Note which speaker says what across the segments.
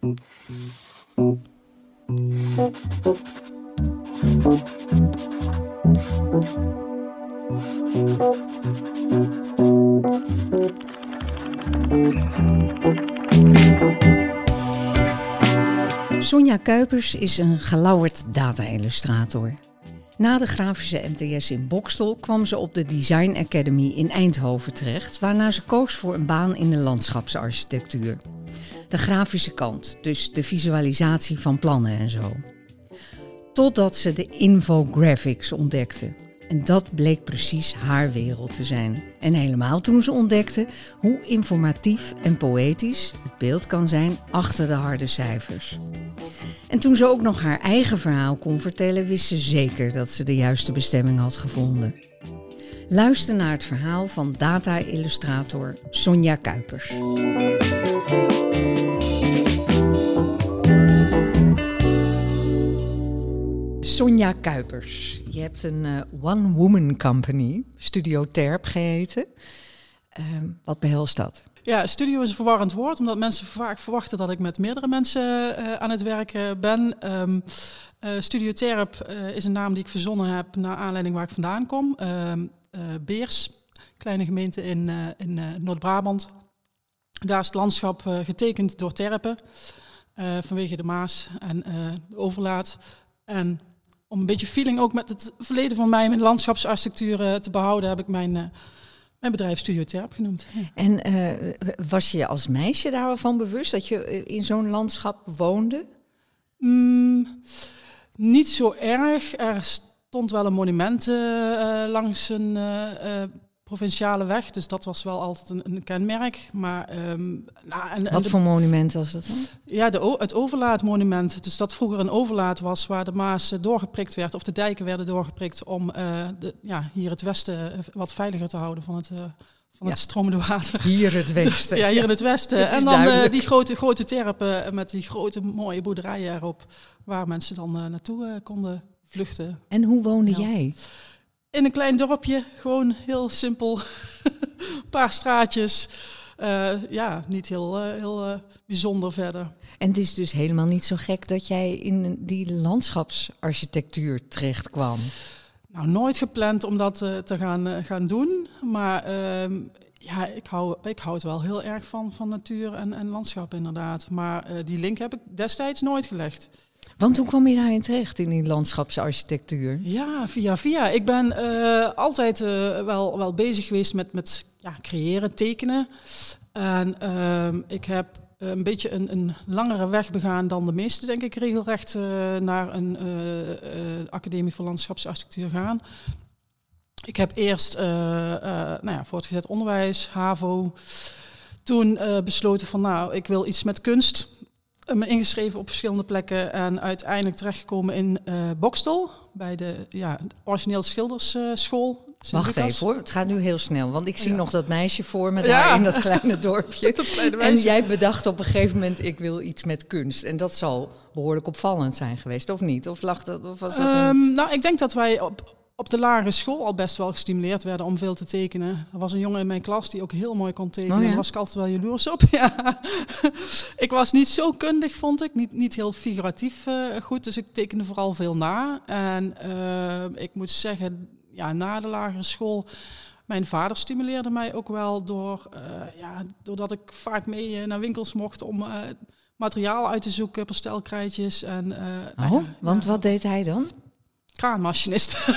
Speaker 1: Sonja Kuipers is een gelauwerd data-illustrator. Na de grafische MTS in Bokstel kwam ze op de Design Academy in Eindhoven terecht, waarna ze koos voor een baan in de landschapsarchitectuur. De grafische kant, dus de visualisatie van plannen en zo. Totdat ze de infographics ontdekte. En dat bleek precies haar wereld te zijn. En helemaal toen ze ontdekte hoe informatief en poëtisch het beeld kan zijn achter de harde cijfers. En toen ze ook nog haar eigen verhaal kon vertellen, wist ze zeker dat ze de juiste bestemming had gevonden. Luister naar het verhaal van data-illustrator Sonja Kuipers. Sonja Kuipers. Je hebt een uh, one-woman company, Studio Terp geheten. Uh, wat behelst dat?
Speaker 2: Ja, studio is een verwarrend woord, omdat mensen vaak verwachten dat ik met meerdere mensen uh, aan het werken ben. Um, studio Terp is een naam die ik verzonnen heb naar aanleiding waar ik vandaan kom. Ehm, Beers, kleine gemeente in, in Noord-Brabant. Daar is het landschap getekend door terpen. vanwege de Maas en de overlaat. En om een beetje feeling ook met het verleden van mij met landschapsarchitectuur uh, te behouden, heb ik mijn, uh, mijn bedrijf Studio Terp genoemd.
Speaker 1: En uh, was je als meisje daarvan bewust dat je in zo'n landschap woonde?
Speaker 2: Mm, niet zo erg. Er stond wel een monument langs een provinciale weg. Dus dat was wel altijd een, een kenmerk. Maar, um,
Speaker 1: nou, en, Wat voor monument was dat dan?
Speaker 2: Ja, de, het overlaatmonument. Dus dat vroeger een overlaat was waar de Maas eh, doorgeprikt werd. Of de dijken werden doorgeprikt om uh, de, ja, hier het westen eh, wat veiliger te houden van het... Uh, van het stromende water.
Speaker 1: Hier het westen.
Speaker 2: ja, hier in het westen. en dan uh, die grote, grote terpen met die grote mooie boerderijen erop. Waar mensen dan naartoe konden vluchten.
Speaker 1: En hoe woonde jij?
Speaker 2: In een klein dorpje, gewoon heel simpel, een paar straatjes. Uh, ja, niet heel, uh, heel uh, bijzonder verder.
Speaker 1: En het is dus helemaal niet zo gek dat jij in die landschapsarchitectuur terecht kwam.
Speaker 2: Nou, nooit gepland om dat te gaan, gaan doen. Maar ehm, ja, ik hou, ik hou het wel heel erg van, van natuur en, en landschap inderdaad. Maar die link heb ik destijds nooit gelegd.
Speaker 1: Want hoe kwam je daarin terecht, in die landschapsarchitectuur?
Speaker 2: Ja, via via. Ik ben uh, altijd uh, wel, wel bezig geweest met, met ja, creëren, tekenen. En uh, ik heb een beetje een, een, langere weg begaan dan de meeste, denk ik, regelrecht uh, naar een academie voor landschapsarchitectuur gaan. Ik heb eerst nou ja, voortgezet onderwijs, HAVO. Toen besloten van, nou, ik wil iets met kunst me ingeschreven op verschillende plekken en uiteindelijk terechtgekomen in uh, Bokstel, bij de ja, origineel schildersschool.
Speaker 1: Wacht even hoor, het gaat nu heel snel, want ik zie nog dat meisje voor me daar in dat kleine dorpje. dat kleine en jij bedacht op een gegeven moment, ik wil iets met kunst. En dat zal behoorlijk opvallend zijn geweest, of niet? Of, lag dat, of was dat een...
Speaker 2: um, Nou, ik denk dat wij op, op de lagere school al best wel gestimuleerd werden om veel te tekenen. Er was een jongen in mijn klas die ook heel mooi kon tekenen. Oh Daar was ik altijd wel jaloers op. Ja. ik was niet zo kundig, vond ik. Niet, niet heel figuratief uh, goed. Dus ik tekende vooral veel na. En uh, ik moet zeggen, ja, na de lagere school... Mijn vader stimuleerde mij ook wel door, uh, ja, doordat ik vaak mee naar winkels mocht om materiaal uit te zoeken, pastelkrijtjes. En,
Speaker 1: oh, want wat deed hij dan?
Speaker 2: Kraanmachinist.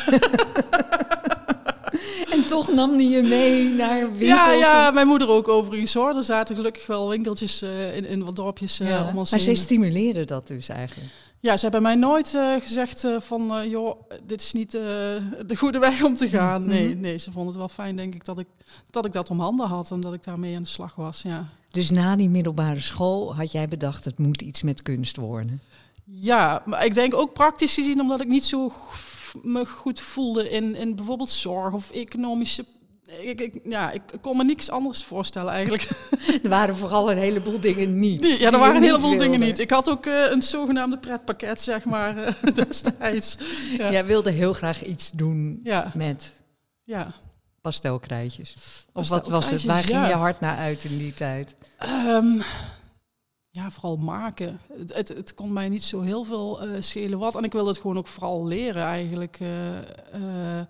Speaker 1: en toch nam die je mee naar winkels?
Speaker 2: Ja, ja mijn moeder ook overigens hoor. Er zaten gelukkig wel winkeltjes uh, in, in wat dorpjes. Uh, ja,
Speaker 1: maar zij stimuleerde dat dus eigenlijk?
Speaker 2: Ja, ze hebben mij nooit uh, gezegd van, joh, dit is niet de goede weg om te gaan. Mhm. Nee, nee, ze vonden het wel fijn, denk ik, dat ik, dat ik dat om handen had en dat ik daarmee aan de slag was, ja.
Speaker 1: Dus na die middelbare school had jij bedacht, het moet iets met kunst worden?
Speaker 2: Ja, maar ik denk ook praktisch gezien, omdat ik niet zo me goed voelde in, in bijvoorbeeld zorg of economische. Ik, ik, ja, ik kon me niks anders voorstellen eigenlijk.
Speaker 1: Er waren vooral een heleboel dingen niet.
Speaker 2: Ja, er waren een heleboel dingen niet. Ik had ook uh, een zogenaamde pretpakket, zeg maar, uh, destijds.
Speaker 1: Ja. Jij wilde heel graag iets doen ja. met ja. pastelkrijtjes. Of wat was het? Waar ging je hart naar uit in die tijd?
Speaker 2: Um, ja, vooral maken. Het, het, het kon mij niet zo heel veel eh, schelen wat. En ik wilde het gewoon ook vooral leren eigenlijk. Eh, eh,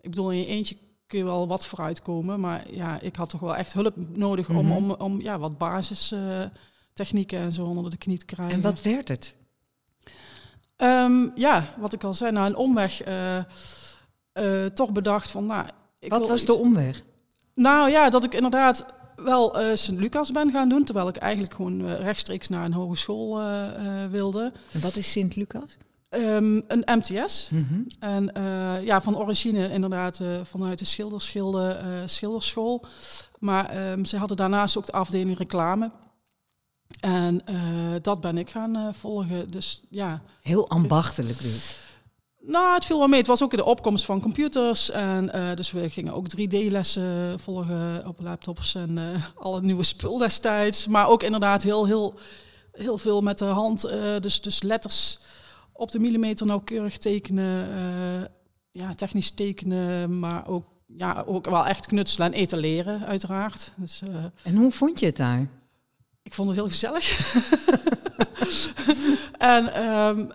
Speaker 2: ik bedoel, in je eentje kun je wel wat vooruitkomen. Maar ja, ik had toch wel echt hulp nodig om,
Speaker 1: Mhm.
Speaker 2: om, om ja, wat basistechnieken en zo onder de knie te krijgen.
Speaker 1: En wat werd het?
Speaker 2: Ehm, ja, wat ik al zei, na een omweg toch bedacht van... Nou, ik
Speaker 1: wat was
Speaker 2: iets-
Speaker 1: de omweg?
Speaker 2: Nou ja, dat ik inderdaad wel eh Sint-Lucas ben gaan doen... terwijl ik eigenlijk gewoon eh, rechtstreeks naar een hogeschool eh, wilde.
Speaker 1: En wat is Sint-Lucas?
Speaker 2: Ehm, een MTS.
Speaker 1: Mhm.
Speaker 2: En ja, van origine inderdaad vanuit de schilderschilde, eh schilderschool. Maar ehm, ze hadden daarnaast ook de afdeling reclame. En dat ben ik gaan volgen. Dus ja,
Speaker 1: Heel ambachtelijk dus.
Speaker 2: Nou, het viel wel mee. Het was ook in de opkomst van computers. En eh, dus we gingen ook 3D-lessen volgen op laptops en eh alle nieuwe spul destijds. Maar ook inderdaad heel, heel, heel veel met de hand. eh, dus, dus letters op de millimeter nauwkeurig tekenen. ja, technisch tekenen, maar ook, ja, ook wel echt knutselen en etaleren, uiteraard. Dus
Speaker 1: En hoe vond je het daar?
Speaker 2: ik vond het heel gezellig. en ehm,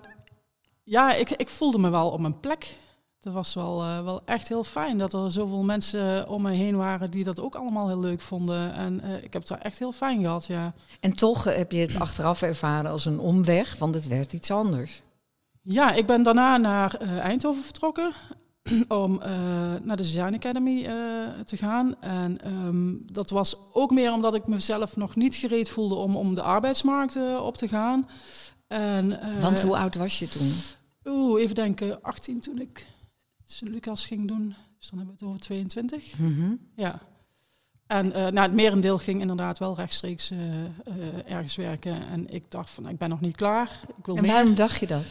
Speaker 2: ja, ik, ik voelde me wel op mijn plek. Dat was wel, eh, wel echt heel fijn dat er zoveel mensen om me heen waren die dat ook allemaal heel leuk vonden. En eh, ik heb het daar echt heel fijn gehad, ja.
Speaker 1: En toch eh, heb je het achteraf ervaren als een omweg, want het werd iets anders.
Speaker 2: Ja, ik ben daarna naar Eindhoven vertrokken om naar de Design Academy te gaan. En ehm, dat was ook meer omdat ik mezelf nog niet gereed voelde om, om de arbeidsmarkt op te gaan. En,
Speaker 1: Want hoe oud was je toen?
Speaker 2: Oeh, even denken, 18 toen ik Sint-Lucas ging doen. Dus dan hebben we het over 22.
Speaker 1: Mhm.
Speaker 2: Ja. En nou, het merendeel ging inderdaad wel rechtstreeks eh, eh, ergens werken. En ik dacht van, ik ben nog niet klaar. Ik wil
Speaker 1: En
Speaker 2: meer.
Speaker 1: waarom dacht je dat?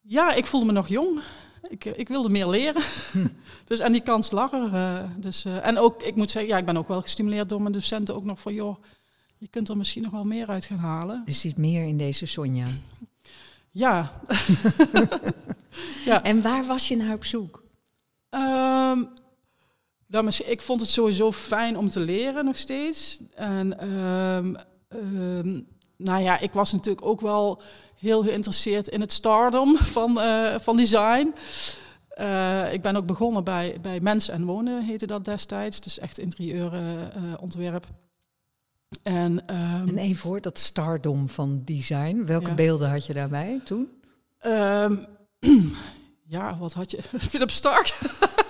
Speaker 2: Ja, ik voelde me nog jong. Ik, ik wilde meer leren. dus, en die kans lag er. dus, en ook, ik moet zeggen, ja, ik ben ook wel gestimuleerd door mijn docenten ook nog van, joh, je kunt er misschien nog wel meer uit gaan halen.
Speaker 1: Er zit meer in deze Sonja.
Speaker 2: Ja. ja.
Speaker 1: En waar was je naar op zoek?
Speaker 2: Misschien- ik vond het sowieso fijn om te leren nog steeds. En ehm, ehm, nou ja, ik was natuurlijk ook wel heel geïnteresseerd in het stardom van, eh, van design. Eh, ik ben ook begonnen bij, bij Mens en Wonen, heette dat destijds. Dus echt interieurontwerp. En ehm,
Speaker 1: En even voor dat stardom van design. Welke
Speaker 2: Ja.
Speaker 1: beelden had je daarbij toen?
Speaker 2: Ehm, ja, wat had je? Philip Stark.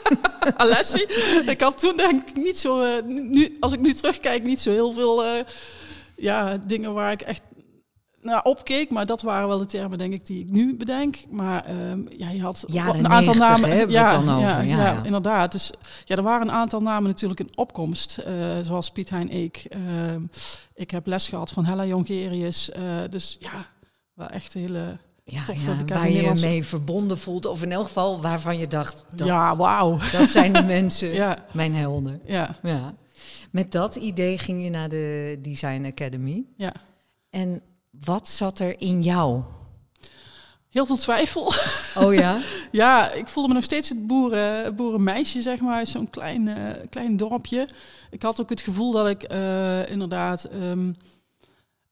Speaker 2: Alessi. Ik had toen denk ik niet zo, eh, nu, als ik nu terugkijk, niet zo heel veel eh, ja, dingen waar ik echt naar opkeek. Maar dat waren wel de termen, denk ik, die ik nu bedenk. Maar ehm, ja, je had
Speaker 1: Jaren
Speaker 2: een aantal
Speaker 1: 90
Speaker 2: namen.
Speaker 1: we
Speaker 2: ja,
Speaker 1: dan over,
Speaker 2: Ja,
Speaker 1: ja,
Speaker 2: inderdaad. Dus ja, er waren een aantal namen natuurlijk in opkomst. eh, zoals Piet Hein Eek. Ehm, ik heb les gehad van Hella Jongerius. eh, dus ja, wel echt hele...
Speaker 1: Ja,
Speaker 2: Toffe,
Speaker 1: ja, waar je je mee verbonden voelt. Of in elk geval waarvan je dacht, dat,
Speaker 2: Ja, wauw.
Speaker 1: dat zijn de mensen,
Speaker 2: Ja,
Speaker 1: mijn helden.
Speaker 2: ja,
Speaker 1: Ja. Met dat idee ging je naar de Design Academy.
Speaker 2: ja.
Speaker 1: En wat zat er in jou?
Speaker 2: Heel veel twijfel.
Speaker 1: Oh ja?
Speaker 2: ja, ik voelde me nog steeds het boeren, boerenmeisje, zeg maar, zo'n klein, eh, klein dorpje. Ik had ook het gevoel dat ik eh, inderdaad ehm,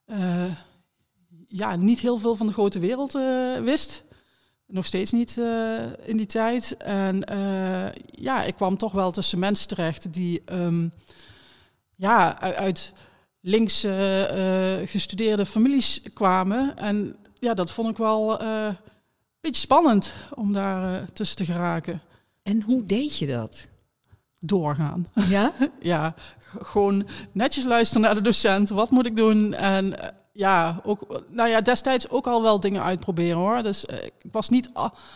Speaker 2: eh, ja, niet heel veel van de grote wereld wist. Nog steeds niet in die tijd. En ja, ik kwam toch wel tussen mensen terecht die ehm, ja, uit links eh, gestudeerde families kwamen. En ja, dat vond ik wel eh, een beetje spannend om daar eh, tussen te geraken.
Speaker 1: En hoe deed je dat?
Speaker 2: Doorgaan.
Speaker 1: Ja?
Speaker 2: ja, gewoon netjes luisteren naar de docent. Wat moet ik doen? En ja, ook, nou ja, destijds ook al wel dingen uitproberen hoor. Dus ik was niet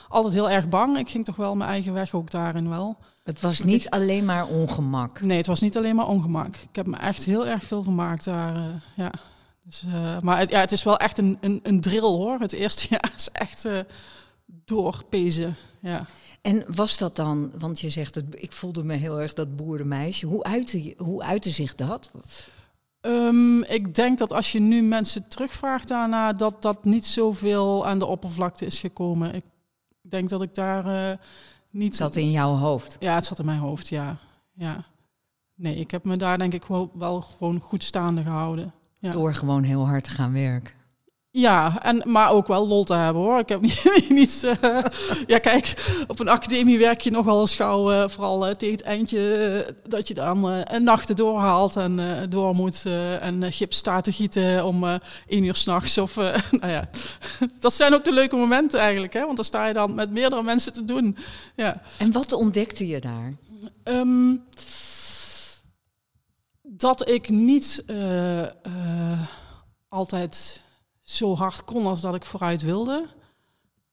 Speaker 2: altijd heel erg bang. Ik ging toch wel mijn eigen weg ook daarin wel.
Speaker 1: Het was niet alleen maar ongemak.
Speaker 2: Nee, het was niet alleen maar ongemak. Ik heb me echt heel erg veel vermaakt daar. eh, ja. Dus, eh, maar het, ja, het is wel echt een, een, een drill hoor. Het eerste jaar is echt eh doorpezen. Ja.
Speaker 1: En was dat dan, want je zegt, het, ik voelde me heel erg dat boerenmeisje. Hoe uitte, hoe uitte zich dat?
Speaker 2: Ehm, ik denk dat als je nu mensen terugvraagt daarna, dat dat niet zoveel aan de oppervlakte is gekomen. Ik denk dat ik daar niet...
Speaker 1: Het zat in jouw hoofd.
Speaker 2: Ja, het zat in mijn hoofd, ja. ja. Nee, ik heb me daar denk ik wel, wel gewoon goed staande gehouden. Ja.
Speaker 1: Door gewoon heel hard te gaan werken.
Speaker 2: Ja, en, maar ook wel lol te hebben hoor. Ik heb niet. niet eh, ja, kijk, op een academie werk je nogal eens gauw, eh, vooral eh, tegen het eindje, dat je dan een nachten doorhaalt en door moet en gips staat te gieten om één uur s'nachts. Of, nou ja, dat zijn ook de leuke momenten eigenlijk, hè? want dan sta je dan met meerdere mensen te doen. Ja.
Speaker 1: En wat ontdekte je daar?
Speaker 2: Ehm, dat ik niet altijd zo hard kon als dat ik vooruit wilde.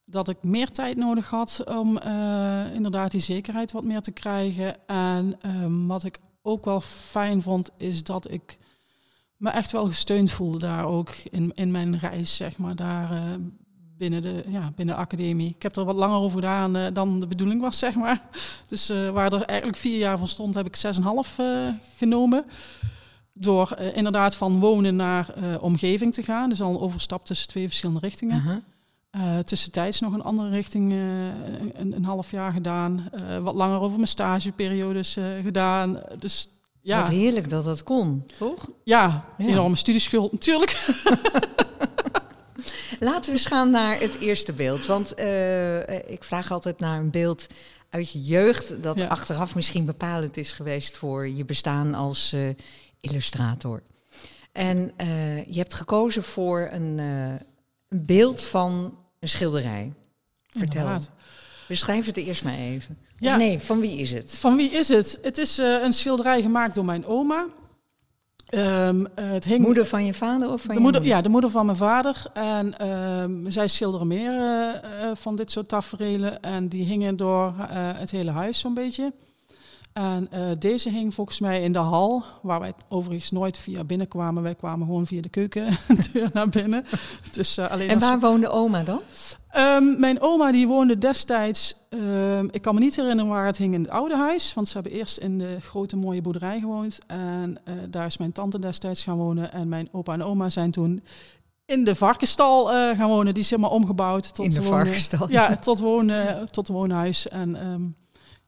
Speaker 2: Dat ik meer tijd nodig had om eh, inderdaad die zekerheid wat meer te krijgen. En ehm, wat ik ook wel fijn vond, is dat ik me echt wel gesteund voelde daar ook in, in mijn reis, zeg maar, daar eh, binnen, de, ja, binnen de academie. Ik heb er wat langer over gedaan eh, dan de bedoeling was, zeg maar. Dus waar er eigenlijk vier jaar van stond, heb ik 6,5 eh genomen. Door eh, inderdaad van wonen naar eh, omgeving te gaan. Dus al een overstap tussen twee verschillende richtingen.
Speaker 1: Uh-huh.
Speaker 2: Eh, tussentijds nog een andere richting, een, een half jaar gedaan. Wat langer over mijn stageperiodes gedaan. Dus ja,
Speaker 1: Wat heerlijk dat dat kon, toch?
Speaker 2: ja,
Speaker 1: Ja.
Speaker 2: enorme studieschuld natuurlijk.
Speaker 1: Laten we eens gaan naar het eerste beeld. Want ik vraag altijd naar een beeld uit je jeugd... dat
Speaker 2: Ja.
Speaker 1: achteraf misschien bepalend is geweest voor je bestaan als illustrator. En eh, je hebt gekozen voor een, eh, een beeld van een schilderij. Vertel.
Speaker 2: Inderdaad.
Speaker 1: Beschrijf het eerst maar even.
Speaker 2: Ja.
Speaker 1: Of nee, van wie is het?
Speaker 2: Van wie is het? Het is eh, een schilderij gemaakt door mijn oma. Ehm, eh, het hing
Speaker 1: Moeder van je vader of van
Speaker 2: de
Speaker 1: je
Speaker 2: moeder,
Speaker 1: moeder?
Speaker 2: ja, de moeder van mijn vader. En ehm, zij schilderen meer van dit soort tafereelen. En die hingen door het hele huis zo'n beetje. En eh, deze hing volgens mij in de hal, waar wij overigens nooit via binnen kwamen. Wij kwamen gewoon via de keukendeur naar binnen. Dus, eh, alleen
Speaker 1: En
Speaker 2: als-
Speaker 1: waar woonde oma dan?
Speaker 2: Ehm, mijn oma die woonde destijds, ehm, ik kan me niet herinneren waar het hing in het oude huis, want ze hebben eerst in de grote mooie boerderij gewoond en eh, daar is mijn tante destijds gaan wonen en mijn opa en oma zijn toen in de varkenstal gaan wonen. Die is helemaal omgebouwd tot
Speaker 1: In de
Speaker 2: wonen-
Speaker 1: varkenstal.
Speaker 2: Ja, tot wonen, tot woonhuis en ehm,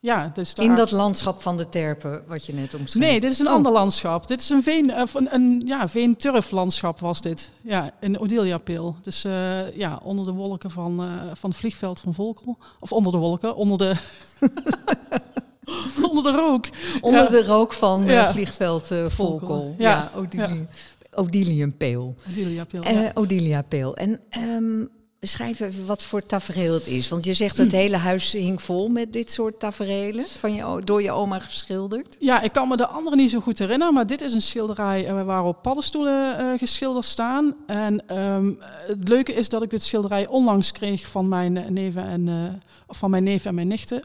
Speaker 2: ja, dus daar...
Speaker 1: In dat landschap van de terpen, wat je net omschreef.
Speaker 2: Nee, dit is een
Speaker 1: Oh.
Speaker 2: ander landschap. Dit is een veen, of een, een ja, veen-turflandschap was dit. Ja, in Odeliapil. Dus eh, ja, onder de wolken van, eh, van het vliegveld van Volkel. Of onder de wolken, onder de... onder de rook.
Speaker 1: Onder
Speaker 2: Ja.
Speaker 1: de rook van eh,
Speaker 2: Ja.
Speaker 1: vliegveld eh, Volkel. Ja,
Speaker 2: Ja.
Speaker 1: Odili- Odiliumpeel.
Speaker 2: Odeliapil,
Speaker 1: Eh
Speaker 2: ja.
Speaker 1: Odilia Peel. En ehm, beschrijf even wat voor tafereel het is. Want je zegt het hele huis hing vol met dit soort taferelen. Van je, door je oma geschilderd.
Speaker 2: Ja, ik kan me de andere niet zo goed herinneren, maar dit is een schilderij eh, waarop paddenstoelen eh, geschilderd staan. En ehm, het leuke is dat ik dit schilderij onlangs kreeg van mijn eh, neven en, van mijn neef en mijn nichten.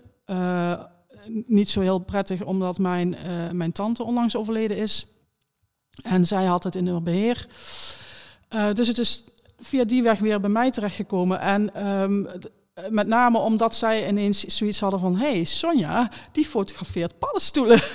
Speaker 2: Niet zo heel prettig, omdat mijn, mijn tante onlangs overleden is. En zij had het in haar beheer. Eh, dus het is via die weg weer bij mij terechtgekomen. En ehm, eh, met name omdat zij ineens zoiets hadden van... hé, hey, Sonja, die fotografeert paddenstoelen.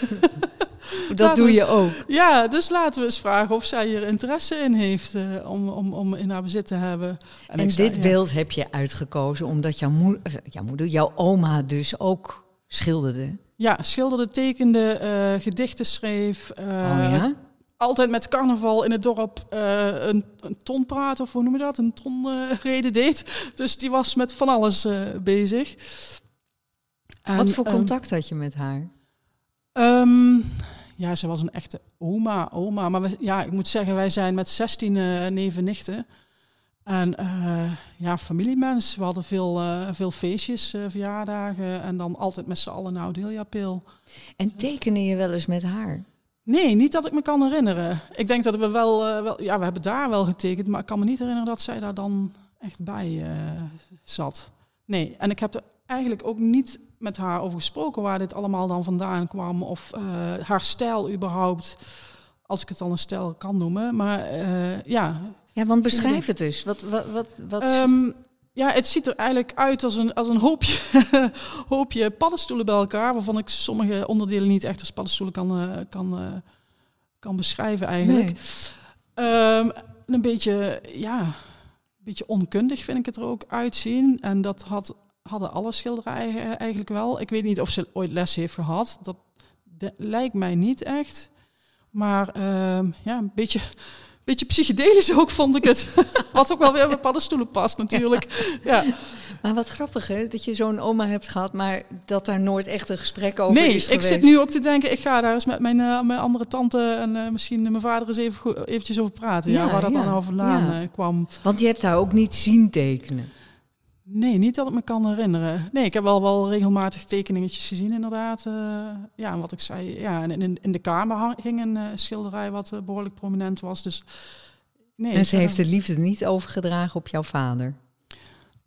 Speaker 1: Dat
Speaker 2: Laten
Speaker 1: doe je ook.
Speaker 2: Ja, dus laten we eens vragen of zij hier interesse in heeft eh, om, om, om in haar bezit te hebben.
Speaker 1: En,
Speaker 2: zei,
Speaker 1: dit
Speaker 2: ja.
Speaker 1: beeld heb je uitgekozen omdat jouw, moe- eh, jouw moeder, jouw oma dus ook schilderde.
Speaker 2: Ja, schilderde, tekende, gedichten schreef.
Speaker 1: oh ja?
Speaker 2: Altijd met carnaval in het dorp eh, een, een ton praten, of hoe noem je dat? Een ton eh, reden deed. Dus die was met van alles eh, bezig. En,
Speaker 1: Wat voor
Speaker 2: ehm,
Speaker 1: contact had je met haar?
Speaker 2: Ehm, ja, ze was een echte oma, oma. Maar we, ja, ik moet zeggen, wij zijn met 16 eh neven nichten. En ja, familiemens. We hadden veel, veel feestjes, verjaardagen. En dan altijd met z'n allen naar Odelia-pil.
Speaker 1: En tekende je wel eens met haar?
Speaker 2: Nee, niet dat ik me kan herinneren. Ik denk dat we wel, eh, wel... Ja, we hebben daar wel getekend. Maar ik kan me niet herinneren dat zij daar dan echt bij eh, zat. Nee, en ik heb er eigenlijk ook niet met haar over gesproken... waar dit allemaal dan vandaan kwam. Of eh, haar stijl überhaupt. Als ik het dan een stijl kan noemen. Maar ja,
Speaker 1: Ja, want beschrijf het dus. Wat, wat, wat, wat
Speaker 2: Ehm, ja, het ziet er eigenlijk uit als een, als een hoopje, hoopje paddenstoelen bij elkaar, waarvan ik sommige onderdelen niet echt als paddenstoelen kan, eh, kan, eh, kan beschrijven eigenlijk.
Speaker 1: Nee.
Speaker 2: Ehm, een beetje, ja, een beetje onkundig vind ik het er ook uitzien. En dat had, hadden alle schilderijen eigenlijk wel. Ik weet niet of ze ooit les heeft gehad. Dat, dat lijkt mij niet echt. Maar ehm, ja, een beetje, beetje psychedelisch ook, vond ik het. Wat ook wel weer bij paddenstoelen past natuurlijk. Ja.
Speaker 1: Maar wat grappig hè, dat je zo'n oma hebt gehad, maar dat daar nooit echt een gesprek over
Speaker 2: nee,
Speaker 1: is geweest.
Speaker 2: ik zit nu ook te denken, ik ga daar eens met mijn, uh, mijn andere tante en uh, misschien mijn vader eens even eventjes over praten. Ja, ja waar dat dan over vandaan ja. kwam.
Speaker 1: Want je hebt haar ook niet zien tekenen.
Speaker 2: Nee, niet dat ik me kan herinneren. Nee, ik heb wel, wel regelmatig tekeningetjes gezien, inderdaad. Uh, ja, en wat ik zei, ja, en in, in de kamer hing een uh, schilderij wat uh, behoorlijk prominent was. Dus,
Speaker 1: nee, en ze heeft de liefde niet overgedragen op jouw vader?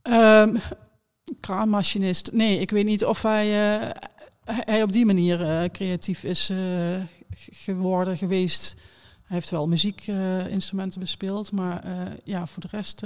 Speaker 2: Um, kraanmachinist. Nee, ik weet niet of hij, hij op die manier creatief is geworden geweest. Hij heeft wel muziekinstrumenten bespeeld, maar ja, voor de rest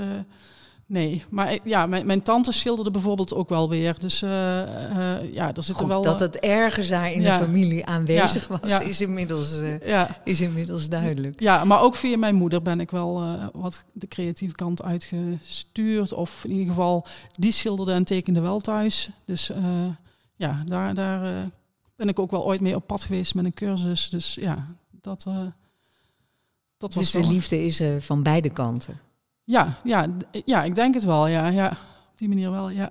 Speaker 2: Nee, maar ja, mijn, mijn tante schilderde bijvoorbeeld ook wel weer. Dus uh, uh, ja, er zit er wel...
Speaker 1: Dat het ergens daar in ja. de familie aanwezig ja. was, ja. Is, inmiddels, uh, is inmiddels duidelijk.
Speaker 2: Ja, maar ook via mijn moeder ben ik wel wat de creatieve kant uitgestuurd. Of in ieder geval, die schilderde en tekende wel thuis. Dus ja, daar, daar ben ik ook wel ooit mee op pad geweest met een cursus. Dus ja, dat, dat
Speaker 1: was Dus de liefde is van beide kanten?
Speaker 2: Ja, ja, ja, ik denk het wel. Ja, ja, op die manier wel, ja.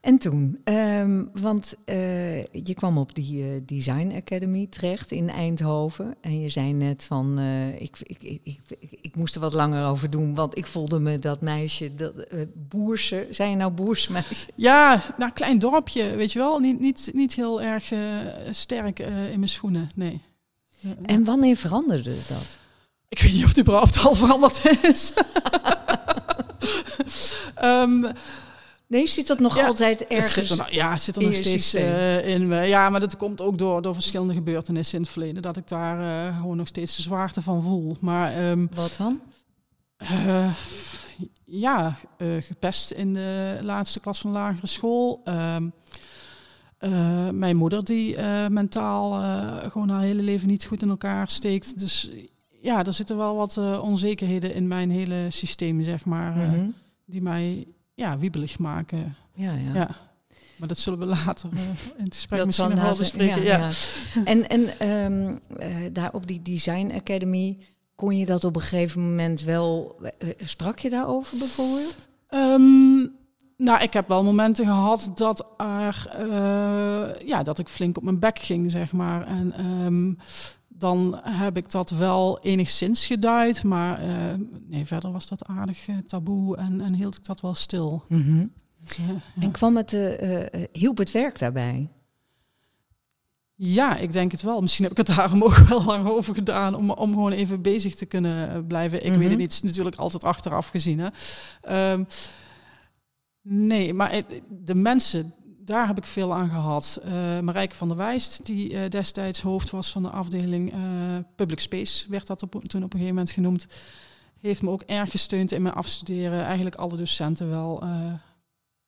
Speaker 1: En toen, um, want uh, je kwam op die uh, Design Academy terecht in Eindhoven. En je zei net van, uh, ik, ik, ik, ik, ik moest er wat langer over doen, want ik voelde me dat meisje, dat boerse, zijn je nou boersmeisje?
Speaker 2: Ja, nou, klein dorpje, weet je wel. Niet, niet, niet heel erg sterk in mijn schoenen, nee.
Speaker 1: En wanneer veranderde dat?
Speaker 2: Ik weet niet of het überhaupt al veranderd is. um,
Speaker 1: nee, zit dat nog altijd ergens?
Speaker 2: Zit er, ja, zit er nog steeds uh, in. Uh, ja, maar dat komt ook door, door verschillende gebeurtenissen in het verleden. Dat ik daar uh, gewoon nog steeds de zwaarte van voel. Maar, um,
Speaker 1: Wat dan?
Speaker 2: ja, gepest in de laatste klas van lagere school. Um, mijn moeder die mentaal gewoon haar hele leven niet goed in elkaar steekt. Dus ja, er zitten wel wat uh, onzekerheden in mijn hele systeem, zeg maar. Mm -hmm. uh, die mij ja, wiebelig maken.
Speaker 1: Ja, ja. ja.
Speaker 2: Maar dat zullen we later uh, in het gesprek dat misschien nog wel bespreken. Ja, ja.
Speaker 1: en en um, daar op die Design Academy, kon je dat op een gegeven moment wel... sprak je daarover bijvoorbeeld?
Speaker 2: Um, nou, ik heb wel momenten gehad dat, er, ja, dat ik flink op mijn bek ging, zeg maar. En um, dan heb ik dat wel enigszins geduid. Maar uh, nee, verder was dat aardig uh, taboe en, en hield ik dat wel stil.
Speaker 1: Mm -hmm. ja, ja. En kwam het, uh, hielp het werk daarbij?
Speaker 2: Ja, ik denk het wel. Misschien heb ik het daarom ook wel lang over gedaan om, om gewoon even bezig te kunnen blijven. Ik mm -hmm. weet het niet, natuurlijk altijd achteraf gezien. Hè. Um, nee, maar de mensen daar heb ik veel aan gehad. Uh, Marijke van der Wijst, die uh, destijds hoofd was van de afdeling uh, Public Space, werd dat op, toen op een gegeven moment genoemd, heeft me ook erg gesteund in mijn afstuderen. Eigenlijk alle docenten wel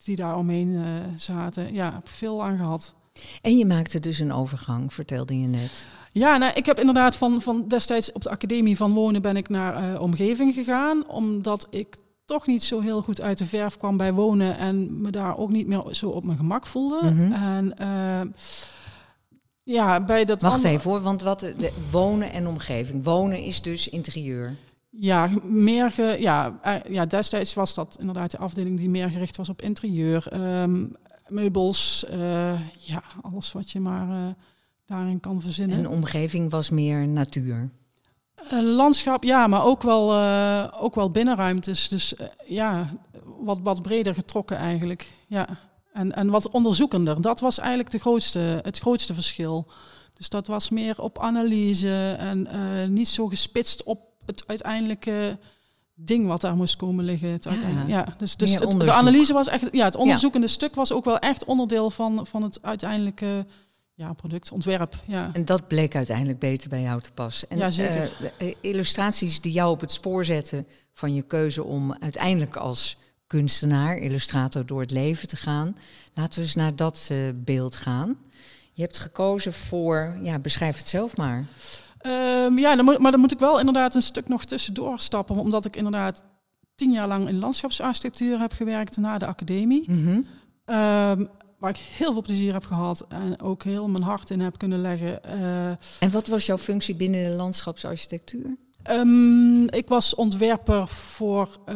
Speaker 2: die daar omheen zaten. Ja, heb veel aan gehad.
Speaker 1: En je maakte dus een overgang, vertelde je net.
Speaker 2: Ja, nou, ik heb inderdaad van, van destijds op de academie van wonen ben ik naar omgeving gegaan, omdat ik toch niet zo heel goed uit de verf kwam bij wonen en me daar ook niet meer zo op mijn gemak voelde. -hmm. En uh, ja, bij dat.
Speaker 1: Wacht even voor, want wat de, wonen en omgeving. Wonen is dus interieur.
Speaker 2: Ja, meer ge, ja, uh, ja, destijds was dat inderdaad de afdeling die meer gericht was op interieur, um, meubels, uh, ja, alles wat je maar uh, daarin kan verzinnen.
Speaker 1: En omgeving was meer natuur.
Speaker 2: Uh, landschap, ja, maar ook wel, uh, ook wel binnenruimtes. Dus uh, ja, wat, wat breder getrokken eigenlijk. Ja. En, en wat onderzoekender. Dat was eigenlijk de grootste, het grootste verschil. Dus dat was meer op analyse en niet zo gespitst op het uiteindelijke ding wat daar moest komen liggen. Het ja, ja dus, dus het, de analyse was echt, ja, het onderzoekende ja. stuk was ook wel echt onderdeel van, van het uiteindelijke ja, productontwerp. Ja.
Speaker 1: En dat bleek uiteindelijk beter bij jou te passen. En
Speaker 2: ja, zeker.
Speaker 1: Uh, illustraties die jou op het spoor zetten van je keuze om uiteindelijk als kunstenaar, illustrator door het leven te gaan. Laten we eens naar dat uh, beeld gaan. Je hebt gekozen voor, ja, beschrijf het zelf maar.
Speaker 2: Um, ja, dan moet, maar dan moet ik wel inderdaad een stuk nog tussendoor stappen, omdat ik inderdaad tien jaar lang in landschapsarchitectuur heb gewerkt na de academie. Mm -hmm. um, waar ik heel veel plezier heb gehad en ook heel mijn hart in heb kunnen leggen. Uh,
Speaker 1: en wat was jouw functie binnen de landschapsarchitectuur?
Speaker 2: ehm, ik was ontwerper voor uh,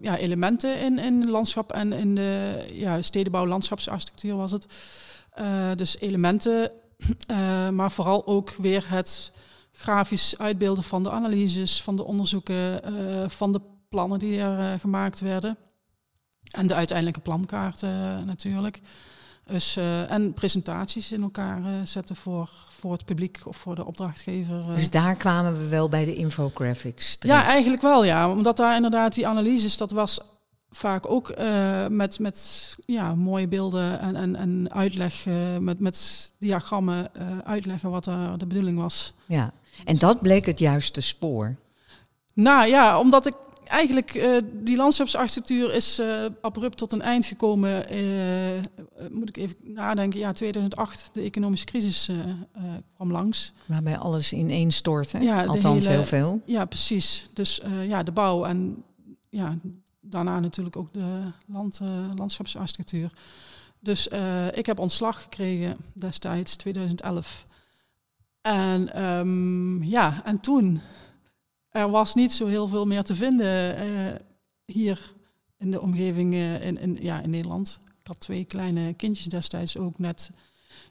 Speaker 2: ja, elementen in, in landschap en in de ja, stedenbouw, landschapsarchitectuur was het. Uh, dus elementen, maar vooral ook weer het grafisch uitbeelden van de analyses, van de onderzoeken, van de plannen die er gemaakt werden. En de uiteindelijke plankaarten natuurlijk. Dus, uh, en presentaties in elkaar uh, zetten voor, voor het publiek of voor de opdrachtgever. Uh.
Speaker 1: Dus daar kwamen we wel bij de infographics terecht.
Speaker 2: Ja, eigenlijk wel ja. Omdat daar inderdaad die analyses, dat was vaak ook met, met ja, mooie beelden en, en, en uitleg, met, met diagrammen uitleggen wat de bedoeling was.
Speaker 1: Ja, en dat bleek het juiste spoor.
Speaker 2: Nou ja, omdat ik eigenlijk, uh, die landschapsarchitectuur is uh, abrupt tot een eind gekomen. Uh, moet ik even nadenken. Ja, 2008, de economische crisis kwam langs.
Speaker 1: Waarbij alles ineenstortte, ja, althans hele, heel veel.
Speaker 2: Ja, precies. Dus ja, de bouw en ja, daarna natuurlijk ook de land, landschapsarchitectuur. Dus ik heb ontslag gekregen destijds, 2011. En um, ja, en toen er was niet zo heel veel meer te vinden uh, hier in de omgeving uh, in, in, ja, in Nederland. Ik had twee kleine kindjes destijds ook net.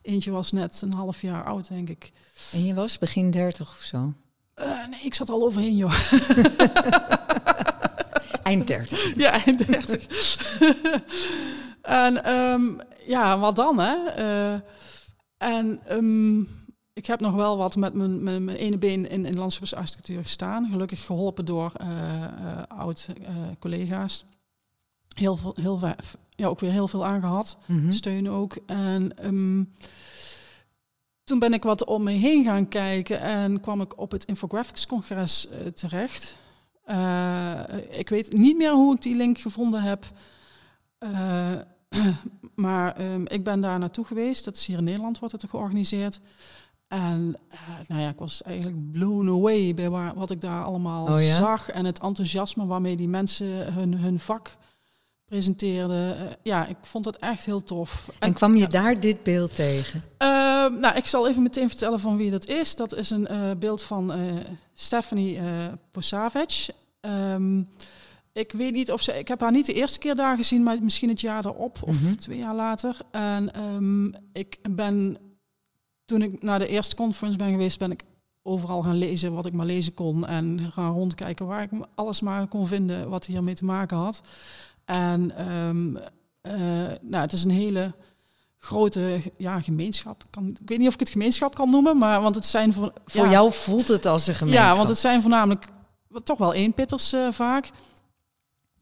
Speaker 2: Eentje was net een half jaar oud, denk ik.
Speaker 1: En je was begin dertig of zo?
Speaker 2: Uh, nee, ik zat al overheen, joh.
Speaker 1: eind dertig.
Speaker 2: Ja, eind dertig. en um, ja, wat dan, hè? en... Um, ik heb nog wel wat met mijn, mijn, mijn ene been in, in landschapsarchitectuur gestaan. Gelukkig geholpen door uh, uh, oud-collega's. heel veel, heel ja, ook weer heel veel aangehad. Mm -hmm. Steun ook. En um, toen ben ik wat om me heen gaan kijken en kwam ik op het Infographics-congres uh, terecht. ik weet niet meer hoe ik die link gevonden heb. maar um, ik ben daar naartoe geweest. Dat is hier in Nederland, wordt het georganiseerd. En uh, nou ja, ik was eigenlijk blown away bij waar, wat ik daar allemaal oh ja? zag. En het enthousiasme waarmee die mensen hun, hun vak presenteerden. Uh, ja, ik vond het echt heel tof.
Speaker 1: En, en kwam je ja, daar dit beeld tegen?
Speaker 2: Uh, nou, ik zal even meteen vertellen van wie dat is. Dat is een beeld van Stephanie Posavec. Um, ik weet niet of ze. Ik heb haar niet de eerste keer daar gezien, maar misschien het jaar erop of mm -hmm. twee jaar later. En um, ik ben toen ik naar de eerste conference ben geweest, ben ik overal gaan lezen wat ik maar lezen kon. En gaan rondkijken waar ik alles maar kon vinden wat hiermee te maken had. En um, uh, nou, het is een hele grote ja, gemeenschap. Kan, ik weet niet of ik het gemeenschap kan noemen, maar want het zijn voor.
Speaker 1: Voor jou voelt het als een gemeenschap.
Speaker 2: Ja, want het zijn voornamelijk toch wel eenpitters uh, vaak.